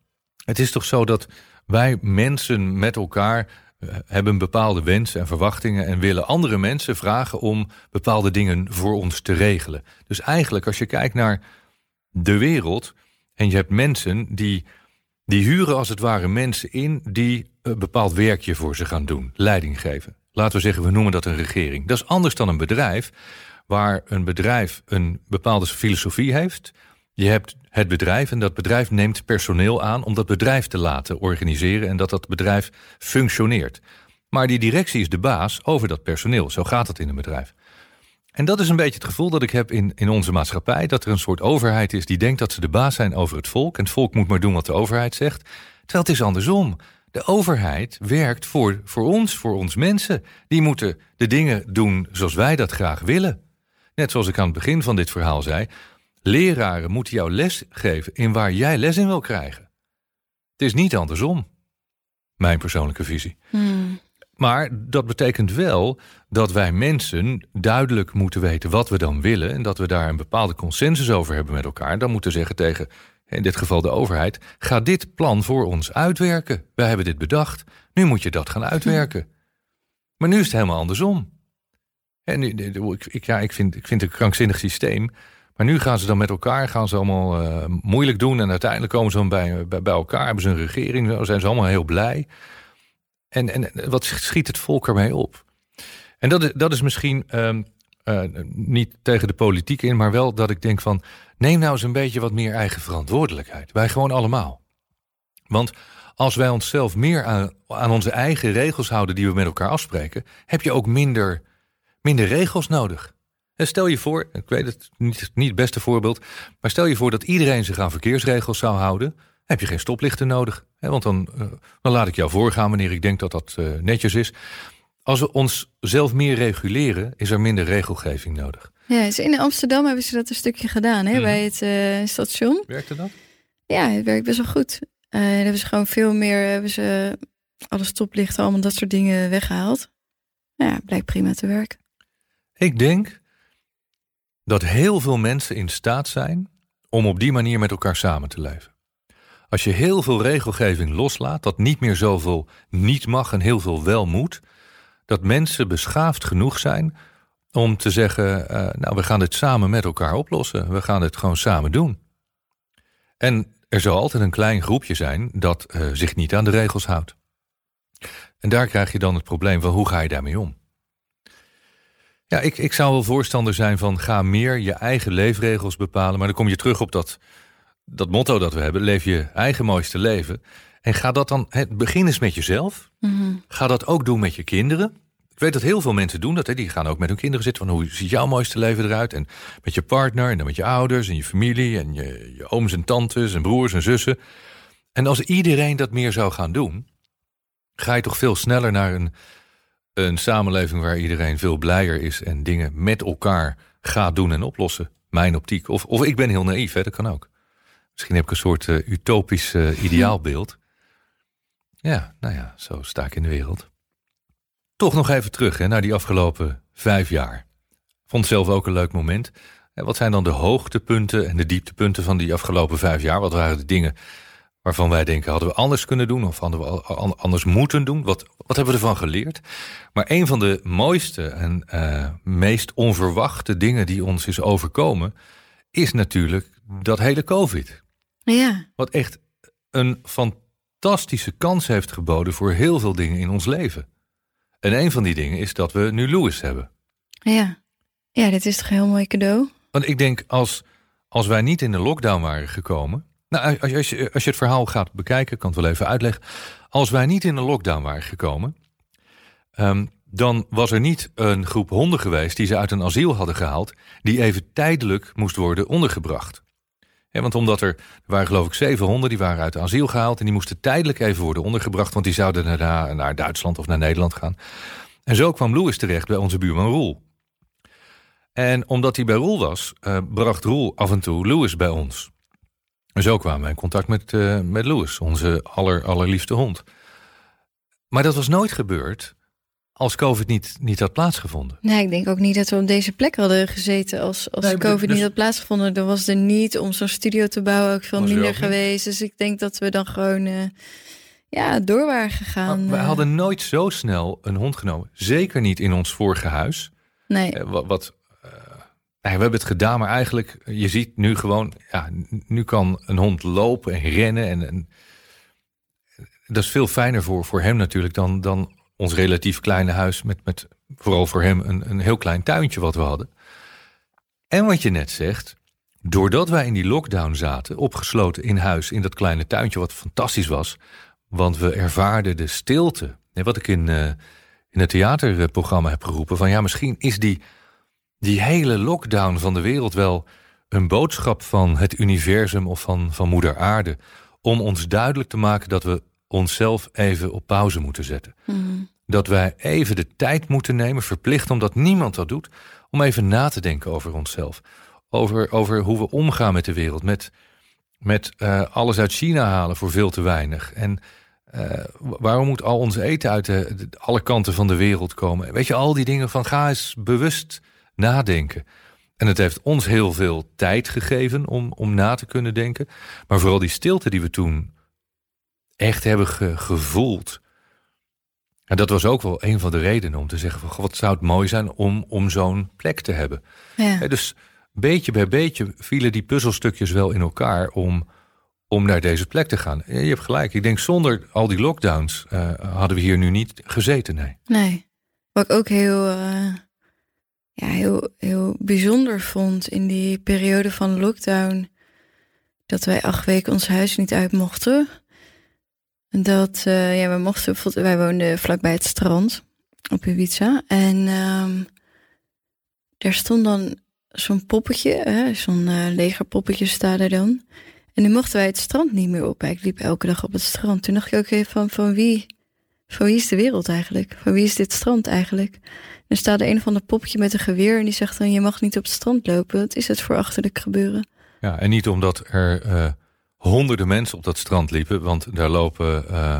het is toch zo dat wij mensen met elkaar eh, hebben bepaalde wensen en verwachtingen en willen andere mensen vragen om bepaalde dingen voor ons te regelen. Dus eigenlijk, als je kijkt naar de wereld en je hebt mensen die, die huren als het ware mensen in die een bepaald werkje voor ze gaan doen, leiding geven. Laten we zeggen, we noemen dat een regering. Dat is anders dan een bedrijf, waar een bedrijf een bepaalde filosofie heeft. Je hebt het bedrijf en dat bedrijf neemt personeel aan om dat bedrijf te laten organiseren en dat dat bedrijf functioneert. Maar die directie is de baas over dat personeel. Zo gaat het in een bedrijf. En dat is een beetje het gevoel dat ik heb in, in onze maatschappij. Dat er een soort overheid is die denkt dat ze de baas zijn over het volk. En het volk moet maar doen wat de overheid zegt. Terwijl het is andersom. De overheid werkt voor, voor ons, voor ons mensen. Die moeten de dingen doen zoals wij dat graag willen. Net zoals ik aan het begin van dit verhaal zei. Leraren moeten jou les geven in waar jij les in wil krijgen. Het is niet andersom. Mijn persoonlijke visie. Hmm. Maar dat betekent wel dat wij mensen duidelijk moeten weten wat we dan willen. En dat we daar een bepaalde consensus over hebben met elkaar. Dan moeten zeggen tegen, in dit geval de overheid, ga dit plan voor ons uitwerken. Wij hebben dit bedacht. Nu moet je dat gaan uitwerken. Maar nu is het helemaal andersom. En ik, ik, ja, ik, vind, ik vind het een krankzinnig systeem. Maar nu gaan ze dan met elkaar, gaan ze allemaal uh, moeilijk doen. En uiteindelijk komen ze dan bij, bij, elkaar, hebben ze een regering. Zijn ze allemaal heel blij. En, en wat schiet het volk ermee op? En dat is, dat is misschien um, uh, niet tegen de politiek in, maar wel dat ik denk van... neem nou eens een beetje wat meer eigen verantwoordelijkheid. Wij gewoon allemaal. Want als wij onszelf meer aan, aan onze eigen regels houden die we met elkaar afspreken... heb je ook minder, minder regels nodig. En stel je voor, ik weet het niet, niet het beste voorbeeld... maar stel je voor dat iedereen zich aan verkeersregels zou houden... heb je geen stoplichten nodig. Want dan, uh, dan laat ik jou voorgaan wanneer ik denk dat dat uh, netjes is. Als we ons zelf meer reguleren, is er minder regelgeving nodig. Ja, dus in Amsterdam hebben ze dat een stukje gedaan hè, mm. bij het uh, station. Werkte dat? Ja, het werkt best wel goed. Uh, hebben ze gewoon veel meer, hebben ze alle stoplichten, allemaal dat soort dingen weggehaald. Ja, blijkt prima te werken. Ik denk dat heel veel mensen in staat zijn om op die manier met elkaar samen te leven. Als je heel veel regelgeving loslaat, dat niet meer zoveel niet mag en heel veel wel moet, dat mensen beschaafd genoeg zijn om te zeggen: uh, Nou, we gaan dit samen met elkaar oplossen. We gaan het gewoon samen doen. En er zal altijd een klein groepje zijn dat uh, zich niet aan de regels houdt. En daar krijg je dan het probleem van hoe ga je daarmee om? Ja, ik, ik zou wel voorstander zijn van ga meer je eigen leefregels bepalen. Maar dan kom je terug op dat, dat motto dat we hebben: leef je eigen mooiste leven. En ga dat dan, het begin eens met jezelf. Mm -hmm. Ga dat ook doen met je kinderen. Ik weet dat heel veel mensen doen dat. Hè. Die gaan ook met hun kinderen zitten van hoe ziet jouw mooiste leven eruit. En met je partner en dan met je ouders en je familie en je, je ooms en tantes en broers en zussen. En als iedereen dat meer zou gaan doen, ga je toch veel sneller naar een, een samenleving waar iedereen veel blijer is en dingen met elkaar gaat doen en oplossen. Mijn optiek. Of, of ik ben heel naïef, hè, dat kan ook. Misschien heb ik een soort uh, utopisch uh, ideaalbeeld. Ja, nou ja, zo sta ik in de wereld. Toch nog even terug hè, naar die afgelopen vijf jaar. Vond zelf ook een leuk moment. Wat zijn dan de hoogtepunten en de dieptepunten van die afgelopen vijf jaar? Wat waren de dingen waarvan wij denken, hadden we anders kunnen doen of hadden we anders moeten doen? Wat, wat hebben we ervan geleerd? Maar een van de mooiste en uh, meest onverwachte dingen die ons is overkomen, is natuurlijk dat hele COVID. Ja. Wat echt een fantastische kans heeft geboden voor heel veel dingen in ons leven. En een van die dingen is dat we nu Louis hebben. Ja, ja dit is toch een heel mooi cadeau. Want ik denk, als, als wij niet in de lockdown waren gekomen... Nou, als, als, je, het verhaal gaat bekijken, kan het wel even uitleggen. Als wij niet in de lockdown waren gekomen... Um, dan was er niet een groep honden geweest die ze uit een asiel hadden gehaald... die even tijdelijk moest worden ondergebracht. Want omdat er, er waren geloof ik zeven honden die waren uit asiel gehaald... en die moesten tijdelijk even worden ondergebracht... want die zouden daarna naar Duitsland of naar Nederland gaan. En zo kwam Louis terecht bij onze buurman Roel. En omdat hij bij Roel was, uh, bracht Roel af en toe Louis bij ons. En zo kwamen wij in contact met, uh, met Louis, onze aller, allerliefste hond. Maar dat was nooit gebeurd als COVID niet, niet had plaatsgevonden. Nee, ik denk ook niet dat we op deze plek hadden gezeten als, als COVID dus- niet had plaatsgevonden. Dan was er niet om zo'n studio te bouwen ook veel minder geweest. Dus ik denk dat we dan gewoon uh, ja, door waren gegaan. we hadden nooit zo snel een hond genomen. Zeker niet in ons vorige huis. Nee. wat, wat we hebben het gedaan, maar eigenlijk, je ziet nu gewoon, ja, nu kan een hond lopen en rennen. En, en dat is veel fijner voor, voor hem natuurlijk dan, dan ons relatief kleine huis met, met vooral voor hem een, een heel klein tuintje wat we hadden. En wat je net zegt, doordat wij in die lockdown zaten, opgesloten in huis, in dat kleine tuintje, wat fantastisch was, want we ervaarden de stilte. En wat ik in, uh, in het theaterprogramma heb geroepen, van ja, misschien is die die hele lockdown van de wereld wel een boodschap van het universum of van, van Moeder Aarde. Om ons duidelijk te maken dat we onszelf even op pauze moeten zetten. Mhm. Dat wij even de tijd moeten nemen, verplicht omdat niemand dat doet, om even na te denken over onszelf. Over, over hoe we omgaan met de wereld. Met, met uh, alles uit China halen voor veel te weinig. En uh, waarom moet al ons eten uit de, de, alle kanten van de wereld komen? Weet je, al die dingen van ga eens bewust nadenken. En het heeft ons heel veel tijd gegeven om, om na te kunnen denken. Maar vooral die stilte die we toen echt hebben gevoeld. En dat was ook wel een van de redenen om te zeggen: van, wat zou het mooi zijn om, om zo'n plek te hebben. Ja. Dus beetje bij beetje vielen die puzzelstukjes wel in elkaar om, om naar deze plek te gaan. Je hebt gelijk. Ik denk zonder al die lockdowns uh, hadden we hier nu niet gezeten. Nee. Nee. Wat ik ook heel. Uh ja, heel, heel bijzonder vond in die periode van lockdown. Dat wij acht weken ons huis niet uit mochten. Dat, uh, ja, we mochten, wij woonden vlakbij het strand op Ibiza. En um, daar stond dan zo'n poppetje, zo'n uh, legerpoppetje staat er dan. En nu mochten wij het strand niet meer op. Ik liep elke dag op het strand. Toen dacht ik ook even van, van wie, van wie is de wereld eigenlijk? Van wie is dit strand eigenlijk? Er staat een van de popje met een geweer en die zegt dan: Je mag niet op het strand lopen. Wat is het voor achterlijk gebeuren? Ja, en niet omdat er uh, honderden mensen op dat strand liepen, want daar lopen uh,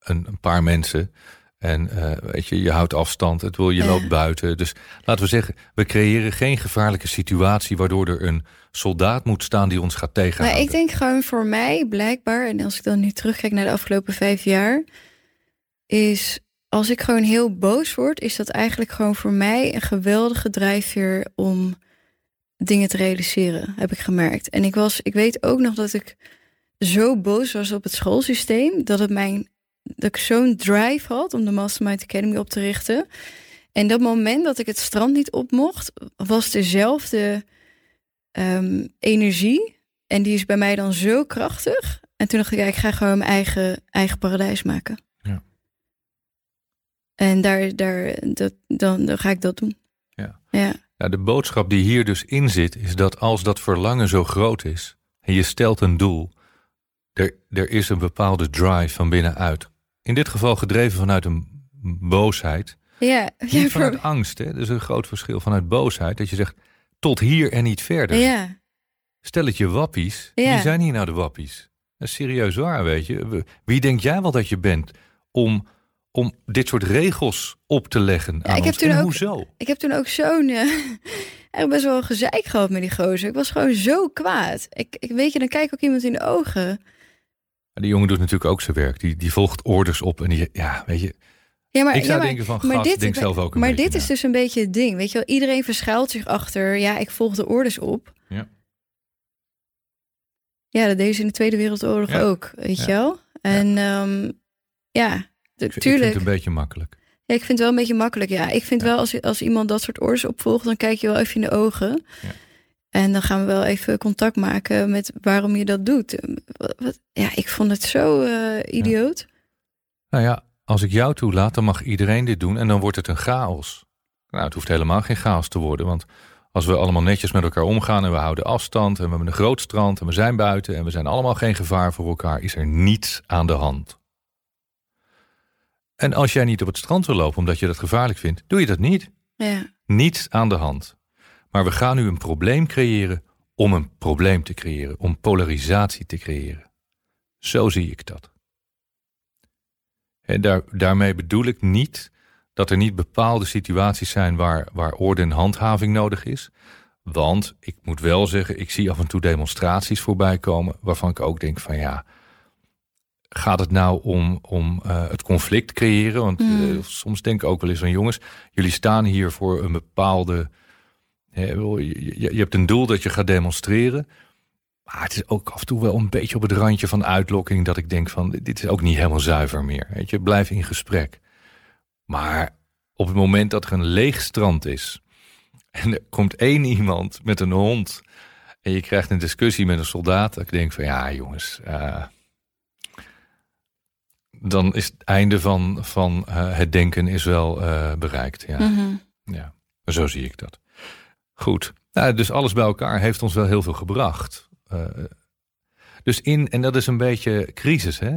een, een, paar mensen. En uh, weet je, je houdt afstand, het wil je loopt buiten. Dus laten we zeggen, we creëren geen gevaarlijke situatie waardoor er een soldaat moet staan die ons gaat tegenhouden. Maar ik denk gewoon voor mij blijkbaar, en als ik dan nu terugkijk naar de afgelopen vijf jaar, is als ik gewoon heel boos word, is dat eigenlijk gewoon voor mij een geweldige drijfveer om dingen te realiseren, heb ik gemerkt. En ik was, ik weet ook nog dat ik zo boos was op het schoolsysteem, dat het mijn, dat ik zo'n drive had om de Mastermind Academy op te richten. En dat moment dat ik het strand niet op mocht, was dezelfde um, energie. En die is bij mij dan zo krachtig. En toen dacht ik, ja, ik ga gewoon mijn eigen, eigen paradijs maken. En daar, daar, dat, dan, dan ga ik dat doen. Ja. Ja. ja. De boodschap die hier dus in zit, is dat als dat verlangen zo groot is en je stelt een doel, er, er is een bepaalde drive van binnenuit. In dit geval gedreven vanuit een boosheid. Ja, niet vanuit angst. Hè? Is een groot verschil vanuit boosheid. Dat je zegt, tot hier en niet verder. Ja. Stel het je wappies. Ja. Wie zijn hier nou de wappies? Dat is serieus waar, weet je. Wie denk jij wel dat je bent om om dit soort regels op te leggen ja, ik heb Toen ook, hoezo? Ik heb toen ook zo'n... Uh, best wel gezeik gehad met die gozer. Ik was gewoon zo kwaad. Ik, ik weet je, dan kijk ik ook iemand in de ogen. Die jongen doet natuurlijk ook zijn werk. Die, die volgt orders op en die, ja, weet je... Ja, maar, ik zou ja, denken van, maar dit, denk zelf ook een Maar dit is dus een beetje het ding. Weet je wel, iedereen verschuilt zich achter... ja, ik volg de orders op. Ja. Ja, dat deed ze in de Tweede Wereldoorlog ook, weet je wel. En ja, um, ja ik vind het een beetje makkelijk. Ja, ik vind het wel een beetje makkelijk. Ja, ik vind wel als, als iemand dat soort orders opvolgt, dan kijk je wel even in de ogen. Ja. En dan gaan we wel even contact maken met waarom je dat doet. Wat, ja, ik vond het zo uh, idioot. Nou ja, als ik jou toelaat, dan mag iedereen dit doen en dan wordt het een chaos. Nou, het hoeft helemaal geen chaos te worden, want als we allemaal netjes met elkaar omgaan en we houden afstand en we hebben een groot strand en we zijn buiten en we zijn allemaal geen gevaar voor elkaar, is er niets aan de hand. En als jij niet op het strand wil lopen omdat je dat gevaarlijk vindt, doe je dat niet. Ja. Niets aan de hand. Maar we gaan nu een probleem creëren om een probleem te creëren, om polarisatie te creëren. Zo zie ik dat. En daar, daarmee bedoel ik niet dat er niet bepaalde situaties zijn waar, waar orde en handhaving nodig is. Want ik moet wel zeggen, ik zie af en toe demonstraties voorbij komen waarvan ik ook denk van ja, gaat het nou om, om uh, het conflict creëren? Want uh, soms denk ik ook wel eens van jongens, jullie staan hier voor een bepaalde. Hè, je, je, hebt een doel dat je gaat demonstreren. Maar het is ook af en toe wel een beetje op het randje van uitlokking dat ik denk van dit is ook niet helemaal zuiver meer. Weet je, blijf in gesprek. Maar op het moment dat er een leeg strand is en er komt één iemand met een hond en je krijgt een discussie met een soldaat, dan denk ik van ja jongens, uh, dan is het einde van, van uh, het denken is wel uh, bereikt. Ja. Mm -hmm. ja, zo zie ik dat. Goed, nou, dus alles bij elkaar heeft ons wel heel veel gebracht. Uh, dus in, en dat is een beetje crisis, hè?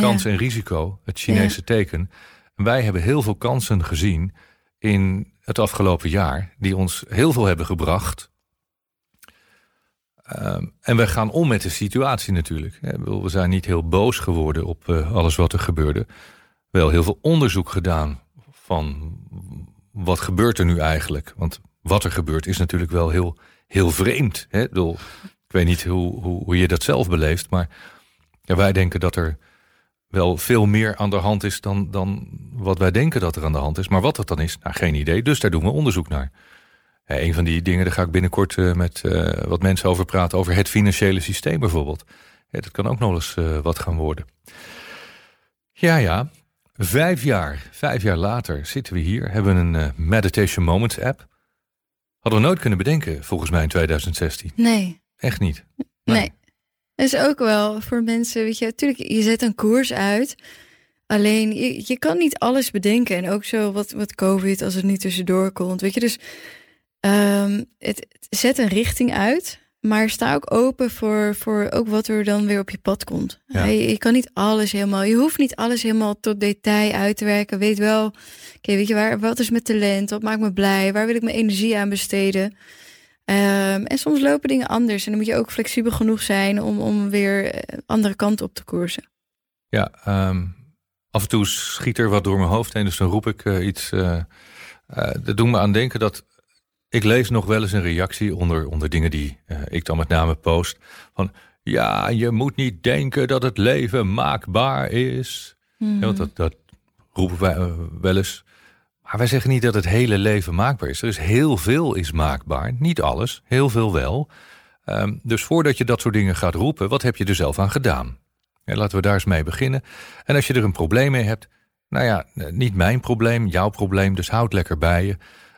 kans en risico, het Chinese ja. teken. Wij hebben heel veel kansen gezien in het afgelopen jaar, die ons heel veel hebben gebracht. Uh, en we gaan om met de situatie natuurlijk. We zijn niet heel boos geworden op uh, alles wat er gebeurde. Wel heel veel onderzoek gedaan van wat gebeurt er nu eigenlijk. Want wat er gebeurt is natuurlijk wel heel, heel vreemd. Hè? Ik, weet niet hoe, hoe, je dat zelf beleeft, maar wij denken dat er wel veel meer aan de hand is dan, dan wat wij denken dat er aan de hand is. Maar wat dat dan is, nou, geen idee. Dus daar doen we onderzoek naar. Ja, een van die dingen, daar ga ik binnenkort uh, met uh, wat mensen over praten, over het financiële systeem bijvoorbeeld. Ja, dat kan ook nog eens uh, wat gaan worden. Ja, ja. Vijf jaar, vijf jaar later zitten we hier, hebben een Meditation Moments app. Hadden we nooit kunnen bedenken, volgens mij in 2016. Nee. Echt niet. Nee. nee. Dat is ook wel voor mensen, weet je, natuurlijk, je zet een koers uit. Alleen, je, je kan niet alles bedenken. En ook zo wat, wat COVID, als het niet tussendoor komt. Weet je, dus um, het, zet een richting uit. Maar sta ook open voor, voor ook wat er dan weer op je pad komt. Ja. Je, je, kan niet alles helemaal, je hoeft niet alles helemaal tot detail uit te werken. Weet wel, oké, okay, weet je waar, wat is mijn talent? Wat maakt me blij? Waar wil ik mijn energie aan besteden? Um, en soms lopen dingen anders. En dan moet je ook flexibel genoeg zijn om, om weer andere kanten op te koersen. Ja, um, af en toe schiet er wat door mijn hoofd heen. Dus dan roep ik uh, iets. Uh, uh, dat doet me aan denken dat ik lees nog wel eens een reactie onder, onder dingen die uh, ik dan met name post. Van ja, je moet niet denken dat het leven maakbaar is. Ja, want dat, dat roepen wij uh, wel eens. Maar wij zeggen niet dat het hele leven maakbaar is. Er is heel veel is maakbaar. Niet alles, heel veel wel. Um, dus voordat je dat soort dingen gaat roepen, wat heb je er zelf aan gedaan? Ja, laten we daar eens mee beginnen. En als je er een probleem mee hebt, nou ja, niet mijn probleem, jouw probleem, dus houd lekker bij je.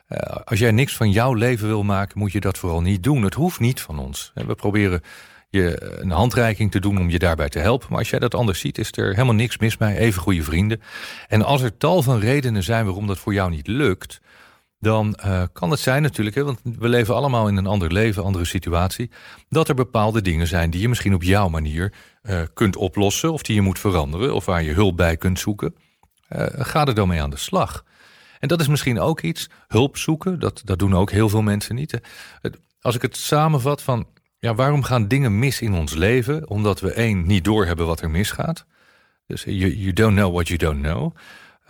Uh, als jij niks van jouw leven wil maken, moet je dat vooral niet doen. Het hoeft niet van ons. We proberen je een handreiking te doen om je daarbij te helpen. Maar als jij dat anders ziet, is er helemaal niks mis mee. Even goede vrienden. En als er tal van redenen zijn waarom dat voor jou niet lukt, dan uh, kan het zijn natuurlijk, hè, want we leven allemaal in een ander leven, andere situatie, dat er bepaalde dingen zijn die je misschien op jouw manier uh, kunt oplossen of die je moet veranderen of waar je hulp bij kunt zoeken. Ga er dan mee aan de slag. En dat is misschien ook iets, hulp zoeken, dat, dat doen ook heel veel mensen niet. Als ik het samenvat van, ja, waarom gaan dingen mis in ons leven? Omdat we één, niet doorhebben wat er misgaat. Dus you, you don't know what you don't know.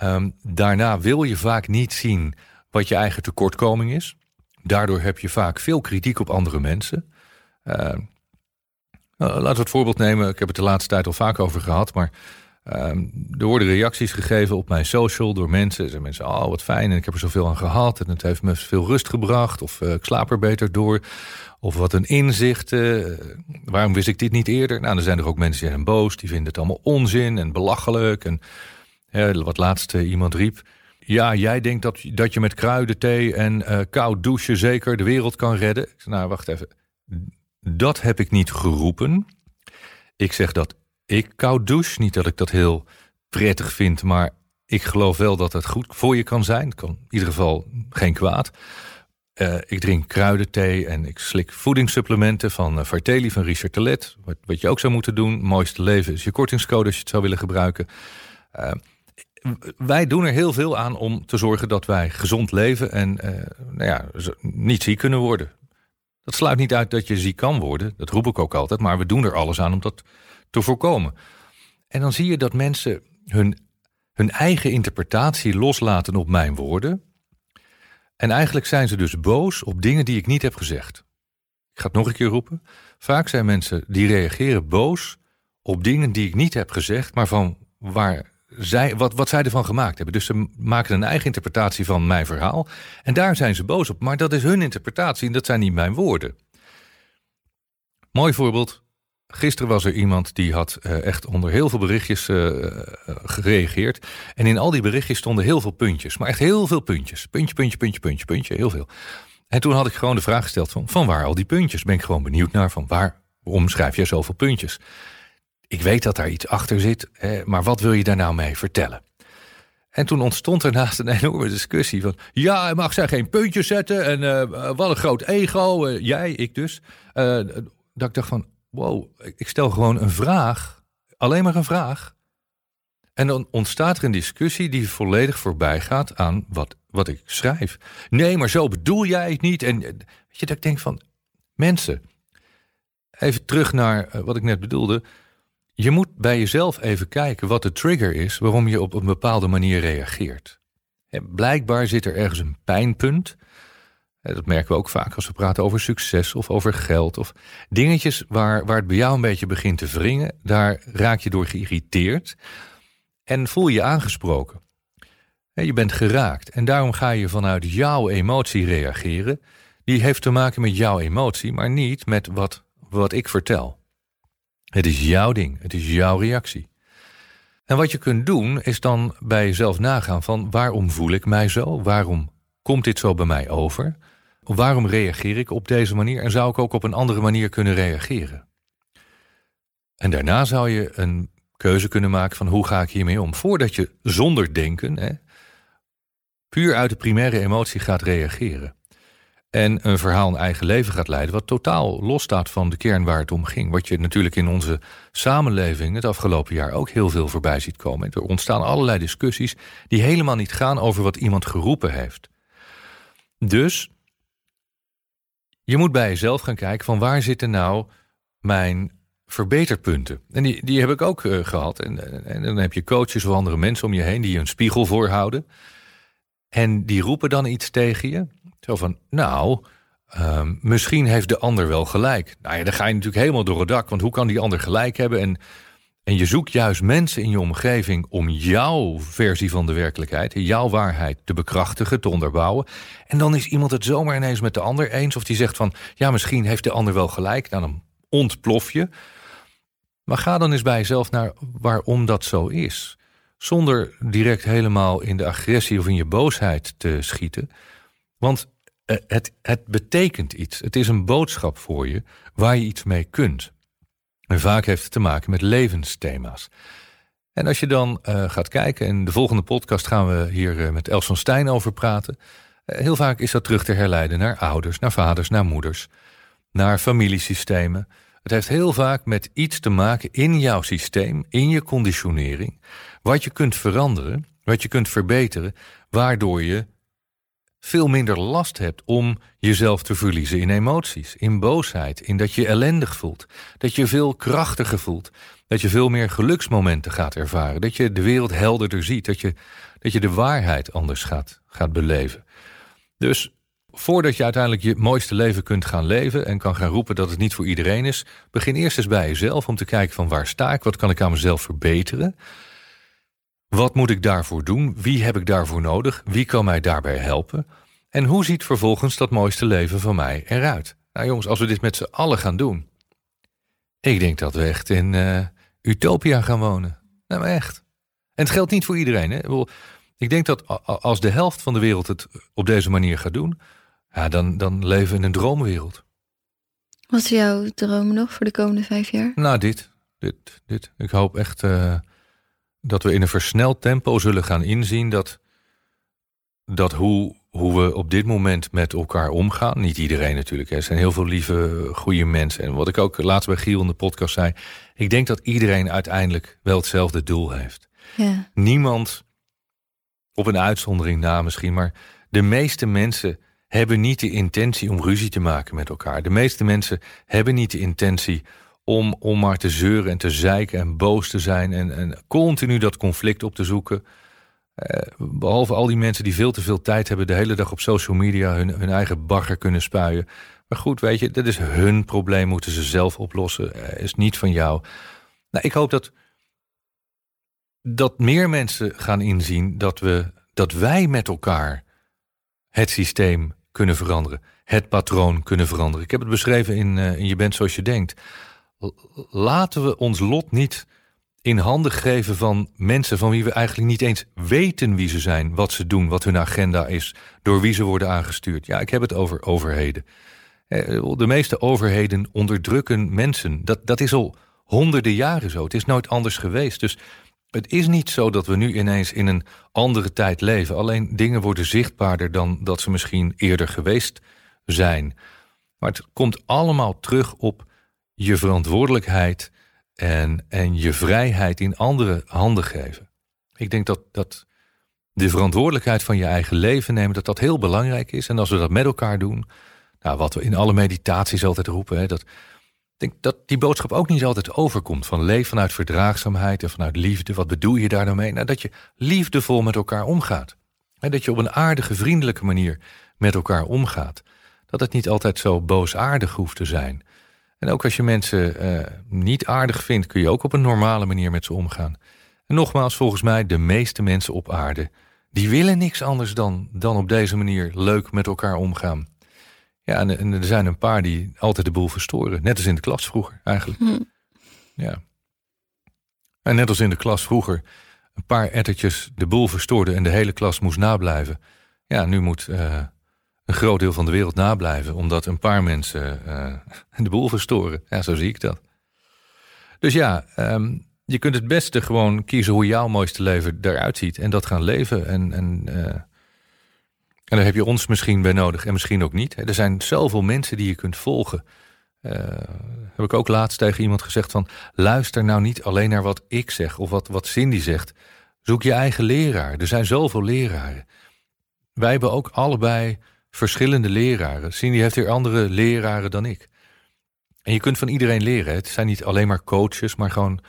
Um, daarna wil je vaak niet zien wat je eigen tekortkoming is. Daardoor heb je vaak veel kritiek op andere mensen. Uh, laten we het voorbeeld nemen. Ik heb het de laatste tijd al vaak over gehad, maar Um, er worden reacties gegeven op mijn social door mensen. Zijn mensen, oh wat fijn en ik heb er zoveel aan gehad en het heeft me veel rust gebracht. Of uh, ik slaap er beter door. Of wat een inzicht. Uh, waarom wist ik dit niet eerder? Nou, dan zijn er ook mensen die zijn boos. Die vinden het allemaal onzin en belachelijk. En wat laatst iemand riep. Ja, jij denkt dat, dat je met kruidenthee en koud douchen zeker de wereld kan redden. Ik zeg, nou, wacht even. Dat heb ik niet geroepen. Ik zeg dat ik koud douche. Niet dat ik dat heel prettig vind, maar ik geloof wel dat het goed voor je kan zijn. Het kan in ieder geval geen kwaad. Uh, ik drink kruidenthee en ik slik voedingssupplementen van uh, Varteli van Richard Telet. Wat, wat, je ook zou moeten doen. Mooiste leven is je kortingscode als je het zou willen gebruiken. Uh, wij doen er heel veel aan om te zorgen dat wij gezond leven en nou ja, niet ziek kunnen worden. Dat sluit niet uit dat je ziek kan worden. Dat roep ik ook altijd. Maar we doen er alles aan om dat te voorkomen. En dan zie je dat mensen hun hun eigen interpretatie loslaten op mijn woorden. En eigenlijk zijn ze dus boos op dingen die ik niet heb gezegd. Ik ga het nog een keer roepen. Vaak zijn mensen die reageren boos op dingen die ik niet heb gezegd, maar van waar zij, wat, wat zij ervan gemaakt hebben. Dus ze maken een eigen interpretatie van mijn verhaal. En daar zijn ze boos op. Maar dat is hun interpretatie en dat zijn niet mijn woorden. Mooi voorbeeld. Gisteren was er iemand die had uh, echt onder heel veel berichtjes uh, gereageerd. En in al die berichtjes stonden heel veel puntjes. Maar echt heel veel puntjes. Puntje, puntje, puntje, puntje, puntje. Heel veel. En toen had ik gewoon de vraag gesteld van, van waar al die puntjes? Ben ik gewoon benieuwd naar van waarom schrijf je zoveel puntjes? Ik weet dat daar iets achter zit, maar wat wil je daar nou mee vertellen? En toen ontstond er naast een enorme discussie van... ja, mag zij geen puntjes zetten en wat een groot ego. Jij, ik dus. Dat ik dacht van, wow, ik stel gewoon een vraag. Alleen maar een vraag. En dan ontstaat er een discussie die volledig voorbij gaat aan wat, wat ik schrijf. Nee, maar zo bedoel jij het niet. En weet je, dat ik denk van, mensen... Even terug naar wat ik net bedoelde je moet bij jezelf even kijken wat de trigger is waarom je op een bepaalde manier reageert. blijkbaar zit er ergens een pijnpunt. Dat merken we ook vaak als we praten over succes of over geld of dingetjes waar, waar het bij jou een beetje begint te wringen. Daar raak je door geïrriteerd en voel je aangesproken. Je bent geraakt en daarom ga je vanuit jouw emotie reageren. Die heeft te maken met jouw emotie, maar niet met wat, wat ik vertel. Het is jouw ding, het is jouw reactie. En wat je kunt doen is dan bij jezelf nagaan van waarom voel ik mij zo? Waarom komt dit zo bij mij over? Waarom reageer ik op deze manier en zou ik ook op een andere manier kunnen reageren? En daarna zou je een keuze kunnen maken van hoe ga ik hiermee om? Voordat je zonder denken, hè, puur uit de primaire emotie gaat reageren en een verhaal een eigen leven gaat leiden, wat totaal losstaat van de kern waar het om ging. Wat je natuurlijk in onze samenleving het afgelopen jaar ook heel veel voorbij ziet komen. Er ontstaan allerlei discussies die helemaal niet gaan over wat iemand geroepen heeft. Dus je moet bij jezelf gaan kijken van waar zitten nou mijn verbeterpunten. En die, die heb ik ook uh, gehad. En, en dan heb je coaches of andere mensen om je heen die je een spiegel voorhouden. En die roepen dan iets tegen je. Zo van, nou, uh, misschien heeft de ander wel gelijk. Nou ja, dan ga je natuurlijk helemaal door het dak. Want hoe kan die ander gelijk hebben? En, en je zoekt juist mensen in je omgeving om jouw versie van de werkelijkheid, jouw waarheid te bekrachtigen, te onderbouwen. En dan is iemand het zomaar ineens met de ander eens. Of die zegt van, ja, misschien heeft de ander wel gelijk. Nou, dan ontplof je. Maar ga dan eens bij jezelf naar waarom dat zo is. Zonder direct helemaal in de agressie of in je boosheid te schieten. Want eh, het, het betekent iets. Het is een boodschap voor je waar je iets mee kunt. En vaak heeft het te maken met levensthema's. En als je dan uh, gaat kijken, en de volgende podcast gaan we hier uh, met Els van Stijn over praten. Uh, heel vaak is dat terug te herleiden naar ouders, naar vaders, naar moeders, naar familiesystemen. Het heeft heel vaak met iets te maken in jouw systeem, in je conditionering, wat je kunt veranderen, wat je kunt verbeteren, waardoor je veel minder last hebt om jezelf te verliezen in emoties, in boosheid, in dat je ellendig voelt, dat je veel krachtiger voelt, dat je veel meer geluksmomenten gaat ervaren, dat je de wereld helderder ziet, dat je, dat je de waarheid anders gaat, gaat beleven. Dus voordat je uiteindelijk je mooiste leven kunt gaan leven en kan gaan roepen dat het niet voor iedereen is, begin eerst eens bij jezelf om te kijken van waar sta ik, wat kan ik aan mezelf verbeteren. Wat moet ik daarvoor doen? Wie heb ik daarvoor nodig? Wie kan mij daarbij helpen? En hoe ziet vervolgens dat mooiste leven van mij eruit? Nou jongens, als we dit met z'n allen gaan doen. Ik denk dat we echt in uh, Utopia gaan wonen. Nou, maar echt. En het geldt niet voor iedereen. Hè? Ik denk dat als de helft van de wereld het op deze manier gaat doen, ja, dan, dan leven we in een droomwereld. Wat is jouw droom nog voor de komende vijf jaar? Nou, dit. dit, dit. Ik hoop echt uh, dat we in een versneld tempo zullen gaan inzien dat, dat hoe, hoe we op dit moment met elkaar omgaan. Niet iedereen natuurlijk. Er zijn heel veel lieve, goede mensen. En wat ik ook laatst bij Giel in de podcast zei. Ik denk dat iedereen uiteindelijk wel hetzelfde doel heeft. Ja. Niemand, op een uitzondering na misschien, maar de meeste mensen hebben niet de intentie om ruzie te maken met elkaar. De meeste mensen hebben niet de intentie om, om maar te zeuren en te zeiken en boos te zijn en, en continu dat conflict op te zoeken. behalve al die mensen die veel te veel tijd hebben, de hele dag op social media hun, hun eigen bagger kunnen spuien. Maar goed, weet je, dat is hun probleem, moeten ze zelf oplossen. is niet van jou. Nou, ik hoop dat, dat meer mensen gaan inzien dat, we, dat wij met elkaar het systeem kunnen veranderen. Het patroon kunnen veranderen. Ik heb het beschreven in, uh, in Je bent zoals je denkt. Laten we ons lot niet in handen geven van mensen van wie we eigenlijk niet eens weten wie ze zijn, wat ze doen, wat hun agenda is, door wie ze worden aangestuurd. Ja, ik heb het over overheden. Eh, de meeste overheden onderdrukken mensen. Dat, dat is al honderden jaren zo. Het is nooit anders geweest. Dus het is niet zo dat we nu ineens in een andere tijd leven. Alleen dingen worden zichtbaarder dan dat ze misschien eerder geweest zijn. Maar het komt allemaal terug op je verantwoordelijkheid en, en je vrijheid in andere handen geven. Ik denk dat, dat de verantwoordelijkheid van je eigen leven nemen, dat dat heel belangrijk is. En als we dat met elkaar doen, nou, wat we in alle meditaties altijd roepen, hè, dat, denk dat die boodschap ook niet altijd overkomt. Van leef vanuit verdraagzaamheid en vanuit liefde. Wat bedoel je daar nou mee? Nou, dat je liefdevol met elkaar omgaat. En dat je op een aardige, vriendelijke manier met elkaar omgaat. Dat het niet altijd zo boosaardig hoeft te zijn. En ook als je mensen uh, niet aardig vindt, kun je ook op een normale manier met ze omgaan. En nogmaals, volgens mij, de meeste mensen op aarde, die willen niks anders dan, dan op deze manier leuk met elkaar omgaan. Ja, en, er zijn een paar die altijd de boel verstoren. Net als in de klas vroeger, eigenlijk. Hm. Ja. En net als in de klas vroeger een paar ettertjes de boel verstoorden en de hele klas moest nablijven. Ja, nu moet uh, een groot deel van de wereld nablijven, omdat een paar mensen uh, de boel verstoren. Ja, zo zie ik dat. Dus ja, um, je kunt het beste gewoon kiezen hoe jouw mooiste leven eruit ziet en dat gaan leven. En, en uh, en daar heb je ons misschien bij nodig en misschien ook niet. Er zijn zoveel mensen die je kunt volgen. Uh, heb ik ook laatst tegen iemand gezegd van... luister nou niet alleen naar wat ik zeg of wat, wat Cindy zegt. Zoek je eigen leraar. Er zijn zoveel leraren. Wij hebben ook allebei verschillende leraren. Cindy heeft weer andere leraren dan ik. En je kunt van iedereen leren. Het zijn niet alleen maar coaches, maar gewoon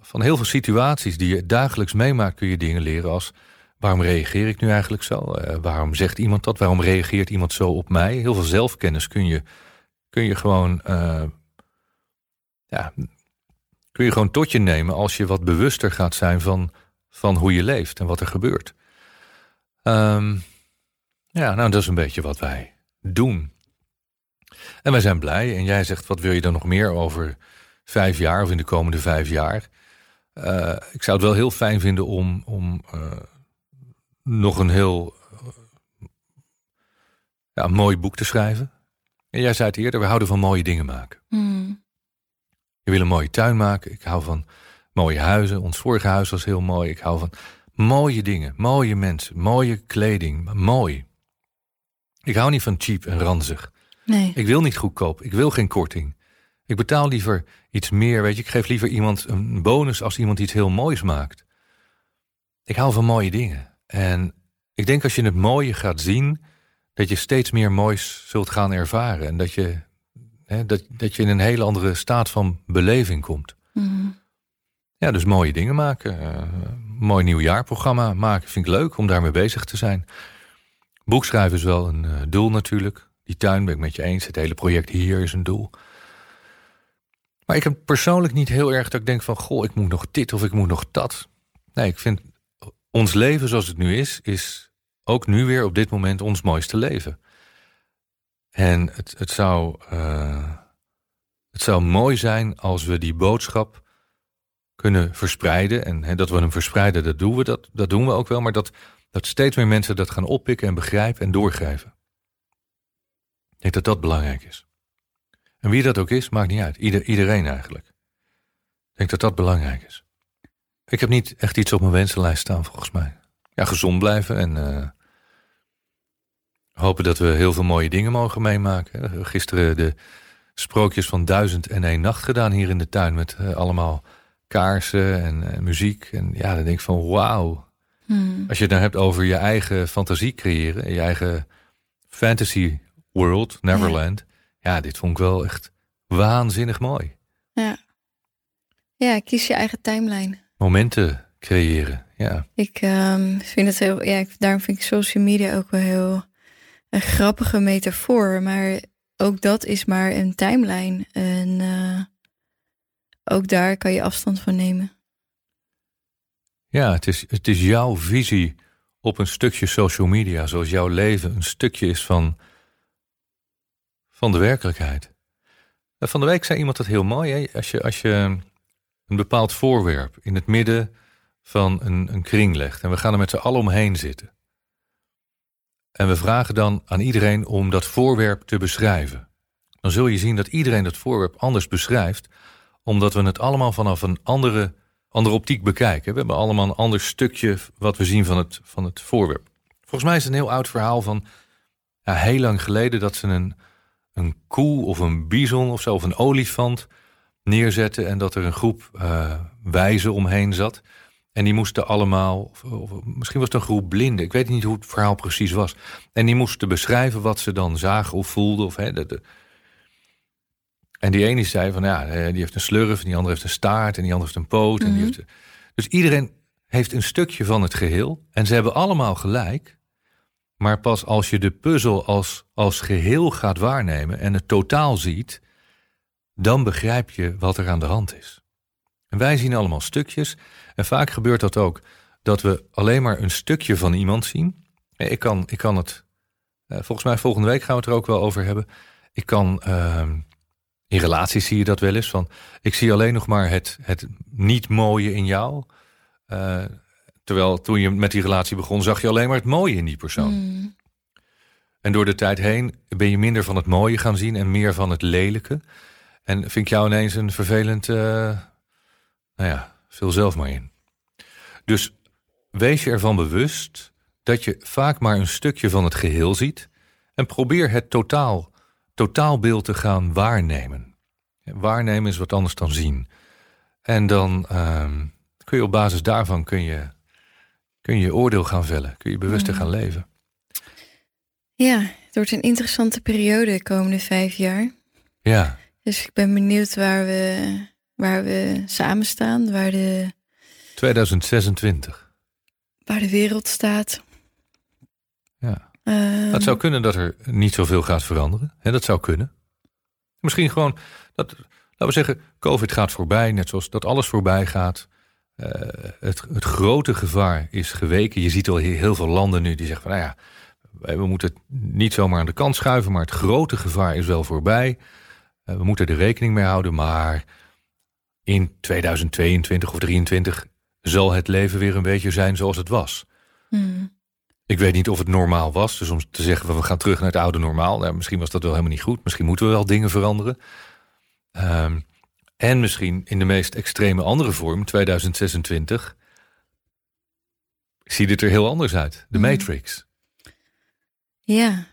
van heel veel situaties die je dagelijks meemaakt kun je dingen leren als Waarom reageer ik nu eigenlijk zo? Uh, waarom zegt iemand dat? Waarom reageert iemand zo op mij? Heel veel zelfkennis kun je, kun je gewoon. Uh, ja, kun je gewoon tot je nemen als je wat bewuster gaat zijn van, van hoe je leeft en wat er gebeurt. Um, ja, nou, dat is een beetje wat wij doen. En wij zijn blij. En jij zegt, wat wil je dan nog meer over vijf jaar of in de komende vijf jaar? Uh, ik zou het wel heel fijn vinden om, om nog een heel ja, mooi boek te schrijven. En jij zei het eerder, we houden van mooie dingen maken. Mm. Je wil een mooie tuin maken. Ik hou van mooie huizen. Ons vorige huis was heel mooi. Ik hou van mooie dingen, mooie mensen, mooie kleding. Mooi. Ik hou niet van cheap en ranzig. Nee. Ik wil niet goedkoop. Ik wil geen korting. Ik betaal liever iets meer. Weet je, ik geef liever iemand een bonus als iemand iets heel moois maakt. Ik hou van mooie dingen. En ik denk als je het mooie gaat zien, dat je steeds meer moois zult gaan ervaren. En dat je, hè, dat, dat je in een hele andere staat van beleving komt. Mhm. Ja, dus mooie dingen maken. Uh, mooi nieuwjaarprogramma maken. Vind ik leuk om daarmee bezig te zijn. Boekschrijven is wel een uh, doel natuurlijk. Die tuin ben ik met je eens. Het hele project hier is een doel. Maar ik heb persoonlijk niet heel erg dat ik denk van... goh, ik moet nog dit of ik moet nog dat. Nee, ik vind ons leven zoals het nu is, is ook nu weer op dit moment ons mooiste leven. En het, het, zou, uh, het zou mooi zijn als we die boodschap kunnen verspreiden. En hè, dat we hem verspreiden, dat doen we, dat, dat doen we ook wel. Maar dat, dat steeds meer mensen dat gaan oppikken en begrijpen en doorgeven. Ik denk dat dat belangrijk is. En wie dat ook is, maakt niet uit. Ieder, iedereen eigenlijk. Ik denk dat dat belangrijk is. Ik heb niet echt iets op mijn wensenlijst staan, volgens mij. Ja, gezond blijven en uh, hopen dat we heel veel mooie dingen mogen meemaken. Gisteren de sprookjes van duizend en één nacht gedaan hier in de tuin met uh, allemaal kaarsen en, en, muziek. En ja, dan denk ik van wauw. Hmm. Als je het nou hebt over je eigen fantasie creëren, je eigen fantasy world, Neverland. Ja. ja, dit vond ik wel echt waanzinnig mooi. Ja. Ja, kies je eigen timeline momenten creëren. Ja. Ik ehm, vind het heel, ja, daarom vind ik social media ook wel heel een grappige metafoor. Maar ook dat is maar een timeline. En uh, ook daar kan je afstand van nemen. Ja, het is, het is jouw visie op een stukje social media, zoals jouw leven een stukje is van, van de werkelijkheid. Eh, van de week zei iemand dat heel mooi. Hè? Als, je, als je een bepaald voorwerp in het midden van een, een kring legt en we gaan er met z'n allen omheen zitten. En we vragen dan aan iedereen om dat voorwerp te beschrijven. Dan zul je zien dat iedereen dat voorwerp anders beschrijft, omdat we het allemaal vanaf een andere, andere optiek bekijken. We hebben allemaal een ander stukje wat we zien van het, van het voorwerp. Volgens mij is het een heel oud verhaal van ja, heel lang geleden dat ze een, een koe of een bison of zo, of een olifant neerzetten en dat er een groep uh, wijzen omheen zat. En die moesten allemaal, of, misschien was het een groep blinden, ik weet niet hoe het verhaal precies was. En die moesten beschrijven wat ze dan zagen of voelden. Of, hè, de. En die ene zei van ja, die heeft een slurf, en die andere heeft een staart, en die andere heeft een poot. en die heeft, dus iedereen heeft een stukje van het geheel. En ze hebben allemaal gelijk. Maar pas als je de puzzel als, als geheel gaat waarnemen en het totaal ziet, dan begrijp je wat er aan de hand is. En wij zien allemaal stukjes. En vaak gebeurt dat ook dat we alleen maar een stukje van iemand zien. Ik kan, ik kan het, eh, volgens mij volgende week gaan we het er ook wel over hebben. Ik kan, ehm, in relaties zie je dat wel eens van, ik zie alleen nog maar het, het niet mooie in jou. Uh, terwijl toen je met die relatie begon, zag je alleen maar het mooie in die persoon. Mm. En door de tijd heen ben je minder van het mooie gaan zien en meer van het lelijke. En vind ik jou ineens een vervelend, uh, nou ja, vul zelf maar in. Dus wees je ervan bewust dat je vaak maar een stukje van het geheel ziet en probeer het totaal, totaalbeeld te gaan waarnemen. Waarnemen is wat anders dan zien. En dan uh, kun je op basis daarvan kun je, kun je oordeel gaan vellen, kun je bewuster gaan leven. Ja, het wordt een interessante periode de komende vijf jaar. Ja. Dus ik ben benieuwd waar we, waar we samen staan, waar de 2026. Waar de wereld staat. Ja. Um, het zou kunnen dat er niet zoveel gaat veranderen. En dat zou kunnen. Misschien gewoon, dat, laten we zeggen, COVID gaat voorbij, net zoals dat alles voorbij gaat. Uh, het, het grote gevaar is geweken. Je ziet al heel veel landen nu die zeggen van, nou ja, we moeten het niet zomaar aan de kant schuiven, maar het grote gevaar is wel voorbij. Uh, we moeten er rekening mee houden, maar in 2022 of 2023 zal het leven weer een beetje zijn zoals het was. Hmm. Ik weet niet of het normaal was. Dus om te zeggen, we gaan terug naar het oude normaal. Nou, misschien was dat wel helemaal niet goed. Misschien moeten we wel dingen veranderen. Um, en misschien in de meest extreme andere vorm, 2026, ziet het er heel anders uit. De Hmm. Matrix. Ja,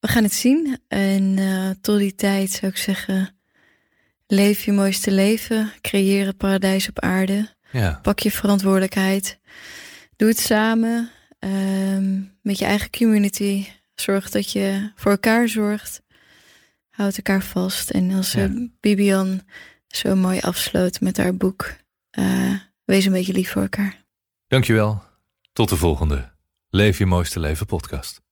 we gaan het zien. En uh, tot die tijd zou ik zeggen, leef je mooiste leven. Creëer het paradijs op aarde. Ja. Pak je verantwoordelijkheid. Doe het samen um, met je eigen community. Zorg dat je voor elkaar zorgt. Houd elkaar vast. En als ja. Bibian zo mooi afsloot met haar boek, uh, wees een beetje lief voor elkaar. Dankjewel. Tot de volgende Leef je mooiste leven podcast.